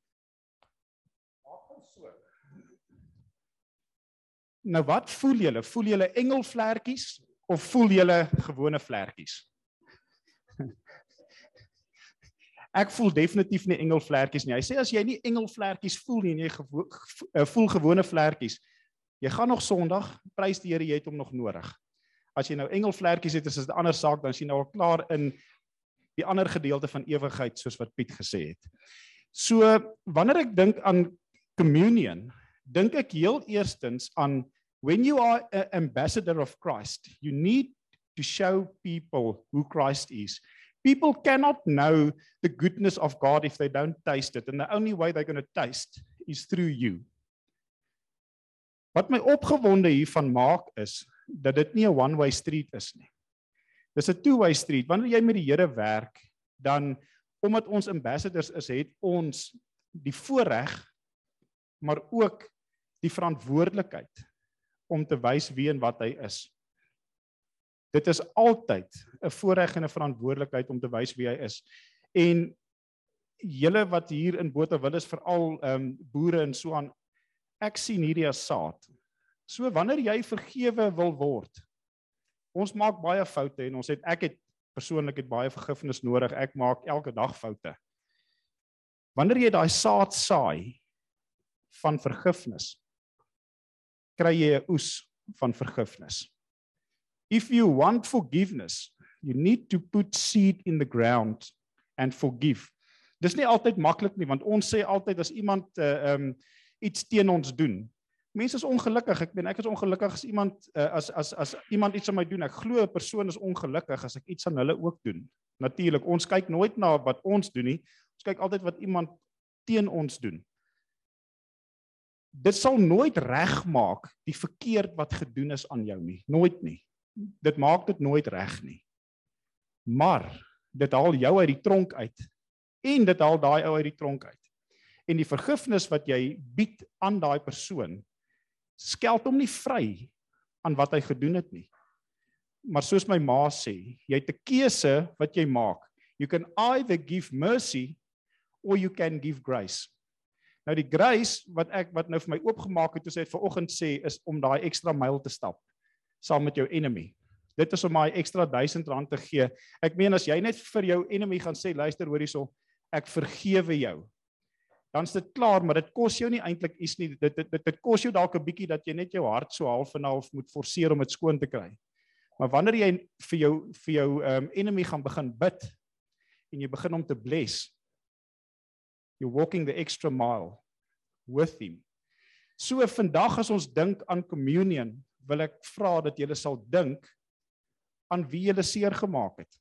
Nou wat voel julle? Voel julle engelvlekkies of voel julle gewone vlekkies? Ek voel definitief nie engelvlekkies nie. Hy sê as jy nie engelvlekkies voel nie en jy gewo eh, voel gewone vlekkies, jy gaan nog Sondag, prys die Here, jy het hom nog nodig. As jy nou engelvlekkies het, is dit 'n ander saak, dan is jy nou al klaar in die ander gedeelte van ewigheid soos wat Piet gesê het. So wanneer ek dink aan communion, dink ek heel eerstens aan when you are an ambassador of Christ, you need to show people who Christ is. People cannot know the goodness of God if they don't taste it and the only way they're going to taste is through you. Wat my opgewonde hiervan maak is dat dit nie 'n one-way street is nie. Dis 'n two-way street. Wanneer jy met die Here werk, dan omdat ons ambassadors is, het ons die voorreg maar ook die verantwoordelikheid om te wys wie en wat hy is. Dit is altyd 'n voorreg en 'n verantwoordelikheid om te wys wie hy is. En julle wat hier in Botawil is veral ehm um, boere en so aan ek sien hierdie as saad. So wanneer jy vergewe wil word. Ons maak baie foute en ons het ek het persoonlik het baie vergifnis nodig. Ek maak elke dag foute. Wanneer jy daai saad saai van vergifnis, kry jy 'n oes van vergifnis. If you want forgiveness, you need to put seed in the ground and forgive. Dis nie altyd maklik nie want ons sê altyd as iemand uh, um iets teen ons doen. Mense is ongelukkig. Ek meen ek is ongelukkig as iemand uh, as as as iemand iets aan my doen. Ek glo 'n persoon is ongelukkig as ek iets aan hulle ook doen. Natuurlik, ons kyk nooit na wat ons doen nie. Ons kyk altyd wat iemand teen ons doen. Dit sal nooit regmaak die verkeerd wat gedoen is aan jou nie. Nooit nie. Dit maak dit nooit reg nie. Maar dit haal jou uit die tronk uit en dit haal daai ou uit die tronk uit. En die vergifnis wat jy bied aan daai persoon skeld hom nie vry aan wat hy gedoen het nie. Maar soos my ma sê, jy het 'n keuse wat jy maak. You can either give mercy or you can give grace. Nou die grace wat ek wat nou vir my oopgemaak het, toe sê dit vanoggend sê is om daai ekstra myl te stap saam met jou enemy. Dit is om daai ekstra R1000 te gee. Ek meen as jy net vir jou enemy gaan sê, luister hoor hierso, ek vergewe jou. Dan's dit klaar, maar dit kos jou nie eintlik iets nie. Dit dit dit, dit kos jou dalk 'n bietjie dat jy net jou hart so half en half moet forceer om dit skoon te kry. Maar wanneer jy vir jou vir jou um enemy gaan begin bid en jy begin om te bless, you're walking the extra mile with him. So vandag as ons dink aan communion, wil ek vra dat julle sal dink aan wie julle seer gemaak het.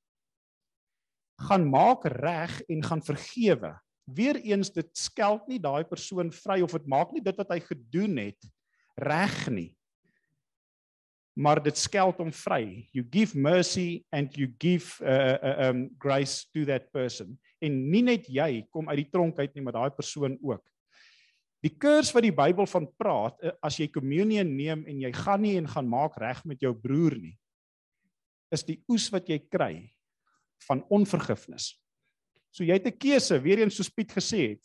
Gaan maak reg en gaan vergewe. Weereens dit skeld nie daai persoon vry of dit maak nie dit wat hy gedoen het reg nie. Maar dit skeld hom vry. You give mercy and you give uh, uh um grace to that person. En nie net jy kom uit die tronk uit nie, maar daai persoon ook. Die kurs wat die Bybel van praat, eh, as jy kommunion neem en jy gaan nie en gaan maak reg met jou broer nie, is die oes wat jy kry van onvergifnis. So jy het 'n keuse, weer eens soos Piet gesê het,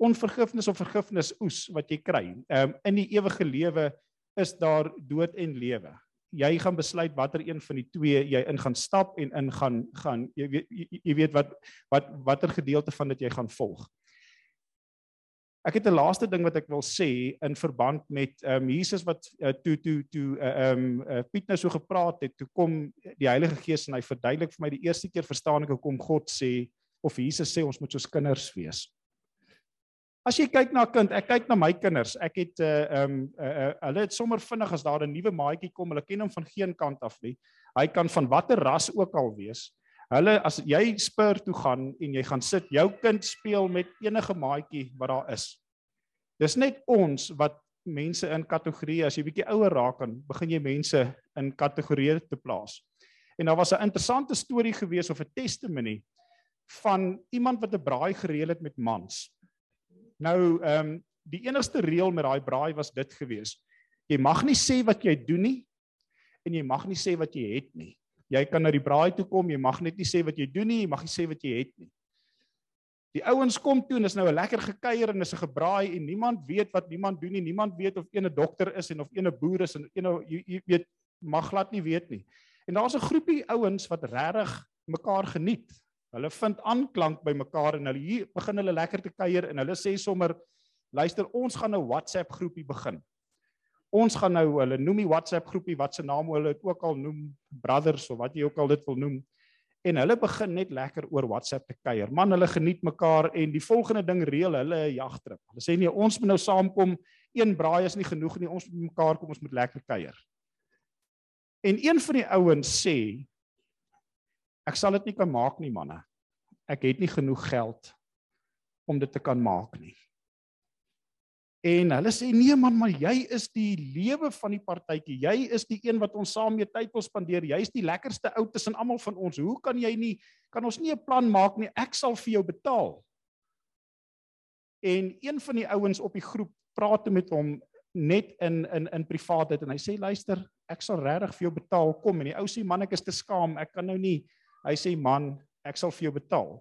onvergifnis of vergifnis oes wat jy kry. Ehm um, in die ewige lewe is daar dood en lewe. Jy gaan besluit watter een van die twee jy in gaan stap en in gaan gaan jy weet jy, jy weet wat wat watter gedeelte van dit jy gaan volg. Ek het 'n laaste ding wat ek wil sê in verband met ehm um, Jesus wat uh, toe toe toe eh, ehm uh, um, uh, Piet nou so gepraat het, toe kom die Heilige Gees en hy verduidelik vir my die eerste keer verstaan ek hoekom God sê of Jesus sê ons moet soos kinders wees. As jy kyk na 'n kind, ek kyk na my kinders. Ek het 'n uh, ehm um, uh, uh, hulle het sommer vinnig as daar 'n nuwe maatjie kom, hulle ken hom van geen kant af nie. Hy kan van watter ras ook al wees. Hulle as jy spur toe gaan en jy gaan sit, jou kind speel met enige maatjie wat daar is. Dis net ons wat mense in kategorieë as jy bietjie ouer raak dan begin jy mense in kategorieë te plaas. En daar was 'n interessante storie gewees of 'n testimony van iemand wat 'n braai gereël het met mans. Nou ehm um, die enigste reël met daai braai was dit gewees. Jy mag nie sê wat jy doen nie en jy mag nie sê wat jy het nie. Jy kan na die braai toe kom, jy mag net nie sê wat jy doen nie, jy mag nie sê wat jy het nie. Die ouens kom toe en is nou 'n lekker gekuier en is 'n gebraai en niemand weet wat niemand doen nie. Niemand weet of een 'n dokter is en of een 'n boer is en een jy, jy weet mag glad nie weet nie. En daar's 'n groepie ouens wat regtig mekaar geniet. Hulle vind aanklank by mekaar en hulle hier begin hulle lekker te kuier en hulle sê sommer luister ons gaan 'n WhatsApp groepie begin ons gaan nou hulle noem die WhatsApp groepie wat se naam hulle dit ook al noem brothers of wat jy ook al dit wil noem en hulle begin net lekker oor WhatsApp te kuier. Man, hulle geniet mekaar en die volgende ding reël hulle 'n jagtrip. Hulle sê nee, ons moet nou saamkom. Een braai is nie genoeg nie. Ons moet mekaar kom, ons moet lekker kuier. En een van die ouens sê ek sal dit nie kan maak nie, manne. Ek het nie genoeg geld om dit te kan maak nie. En hulle sê nee man, maar jy is die lewe van die partytjie. Jy is die een wat ons saam mee tyd wil spandeer. Jy is die lekkerste ou tussen almal van ons. Hoe kan jy nie kan ons nie 'n plan maak nie? Ek sal vir jou betaal. En een van die ouens op die groep praat met hom net in in in privaatheid en hy sê luister, ek sal regtig vir jou betaal kom en die ou sê man ek is te skaam, ek kan nou nie. Hy sê man, ek sal vir jou betaal.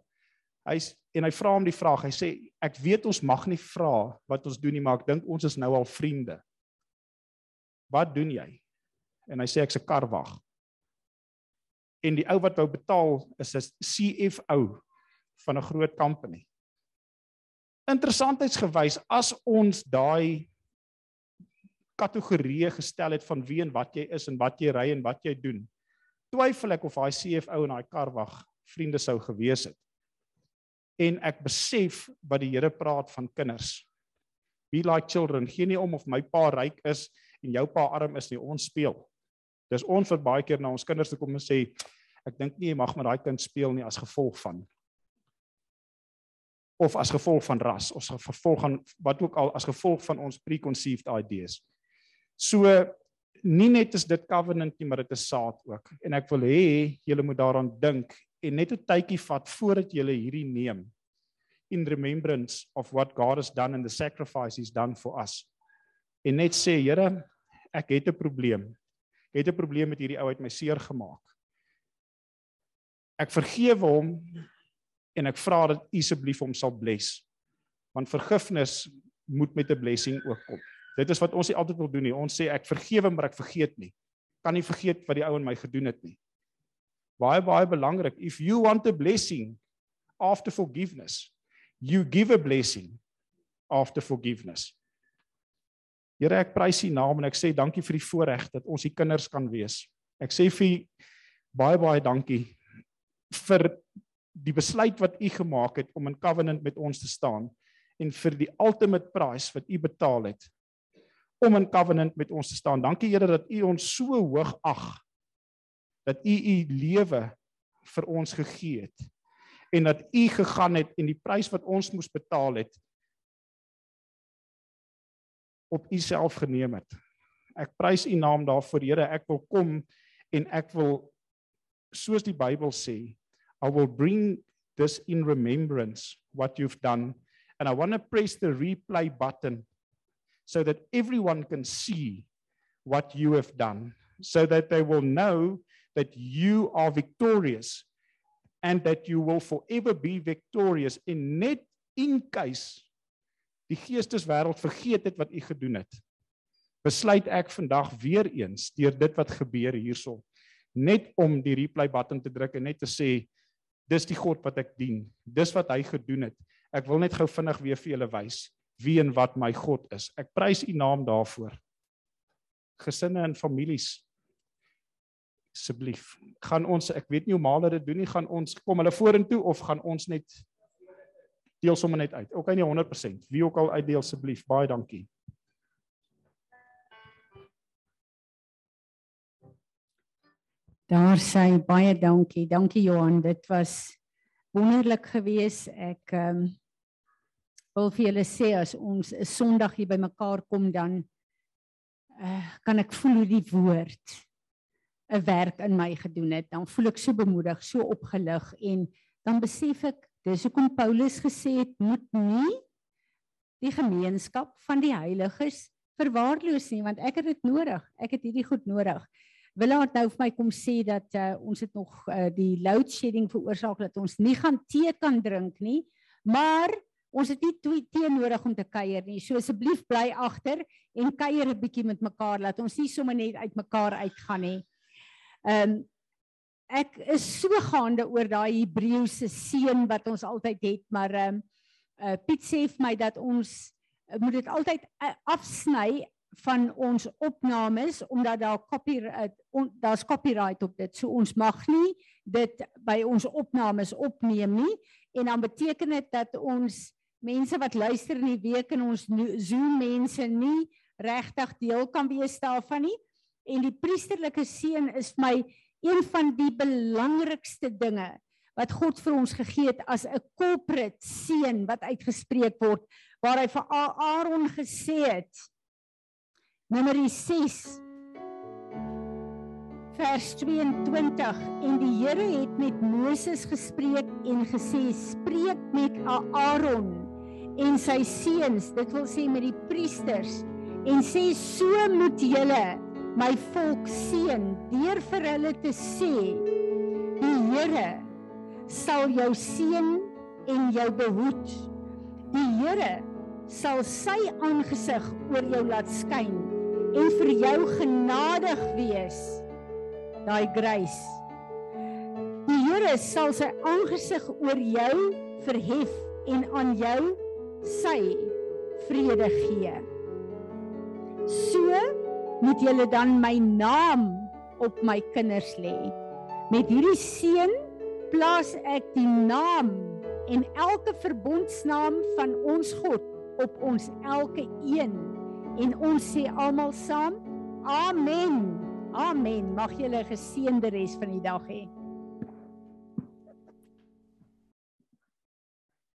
Hy's en hy vra hom die vraag. Hy sê ek weet ons mag nie vra wat ons doen nie, maar ek dink ons is nou al vriende. Wat doen jy? En hy sê ek's 'n karwag. En die ou wat wou betaal is 'n CFO van 'n groot company. Interessantheidsgewys as ons daai kategorieë gestel het van wie en wat jy is en wat jy ry en wat jy doen. Twyfel ek of daai CFO en daai karwag vriende sou gewees het en ek besef wat die Here praat van kinders. Be like children. Geen nie om of my pa ryk is en jou pa arm is nie. Ons speel. Dis ons wat baie keer na ons kinders toe kom en sê ek dink nie jy mag met daai kind speel nie as gevolg van of as gevolg van ras of as gevolg van wat ook al as gevolg van ons preconceived ideas. So nie net is dit covenant nie, maar dit is saad ook. En ek wil hê julle moet daaraan dink en net 'n tydjie vat voordat jy hierdie neem in remembrance of what God has done and the sacrifice he's done for us. En net sê, Here, ek het 'n probleem. Ek het 'n probleem met hierdie ou uit my seer gemaak. Ek vergewe hom en ek vra dat U asseblief hom sal bless. Want vergifnis moet met 'n blessing ook kom. Dit is wat ons nie altyd wil doen nie. Ons sê ek vergewe maar ek vergeet nie. Kan nie vergeet wat die ou en my gedoen het nie baie baie belangrik if you want a blessing after forgiveness you give a blessing after forgiveness Here ek prys U naam en ek sê dankie vir die voorreg dat ons U kinders kan wees ek sê vir baie baie dankie vir die besluit wat U gemaak het om in covenant met ons te staan en vir die ultimate price wat U betaal het om in covenant met ons te staan. Dankie Here dat U ons so hoog ag dat U U lewe vir ons gegee het en dat U gegaan het en die prys wat ons moes betaal het op U self geneem het. Ek prys U naam daarvoor Here. Ek wil kom en ek wil soos die Bybel sê, I will bring this in remembrance what you've done and I want to press the replay button so that everyone can see what you have done so that they will know that you are victorious and that you will forever be victorious in net in case die geesteswêreld vergeet het wat u gedoen het. Besluit ek vandag weer eens deur dit wat gebeur hierso net om die replay button te druk en net te sê dis die God wat ek dien dis wat hy gedoen het. Ek wil net gou vinnig weer vir julle wys wie en wat my God is ek prys u naam daarvoor gesinne en families asseblief gaan ons ek weet nie hoe maal dit doen nie gaan ons kom hulle vorentoe of gaan ons net deel sommer net uit okay nie 100% wie ook al uitdeel asseblief baie dankie Daar sê baie dankie. Dankie Johan. Dit was wonderlik geweest. Ek ehm um, wil vir julle sê as ons 'n Sondag hier bymekaar kom dan uh, kan ek voel hoe die woord 'n werk in my gedoen het. Dan voel ek so bemoedig, so opgelig en dan besef ek dis hoekom Paulus gesê het moet nie die gemeenskap van die heiliges verwaarloos nie want ek het dit nodig. Ek het hierdie goed nodig. Willard nou vir my kom sê dat uh, ons het nog uh, die load shedding veroorsaak dat ons nie gaan tee kan drink nie, maar ons het nie tee nodig om te kuier nie. So asseblief bly agter en kuier 'n bietjie met mekaar laat ons nie sommer net uit mekaar uitgaan nie. Ehm um, ek is so gaande oor daai Hebreëse seën wat ons altyd het, maar ehm um, uh, Piet sê vir my dat ons uh, moet dit altyd uh, afsny van ons opnames omdat daar copyright on, daar's copyright op dit. So ons mag nie dit by ons opnames opneem nie en dan beteken dit dat ons mense wat luister in die week en ons Zoom mense nie regtig deel kan wees daarvan nie. En die priesterlike seën is vir my een van die belangrikste dinge wat God vir ons gegee het as 'n corporate seën wat uitgespreek word waar hy vir Aaron gesê het Numeri 6 vers 22 en die Here het met Moses gespreek en gesê spreek met Aaron en sy seuns dit wil sê met die priesters en sê so moet julle my volk seën deur vir hulle te sê die Here sal jou seën en jou behoed. Die Here sal sy aangesig oor jou laat skyn en vir jou genadig wees. Daai grace die Here sal sy aangesig oor jou verhef en aan jou sy vrede gee. So moet julle dan my naam op my kinders lê. Met hierdie seën plaas ek die naam en elke verbondsnaam van ons God op ons elke een. En ons sê almal saam amen. Amen. Mag julle 'n geseënde res van die dag hê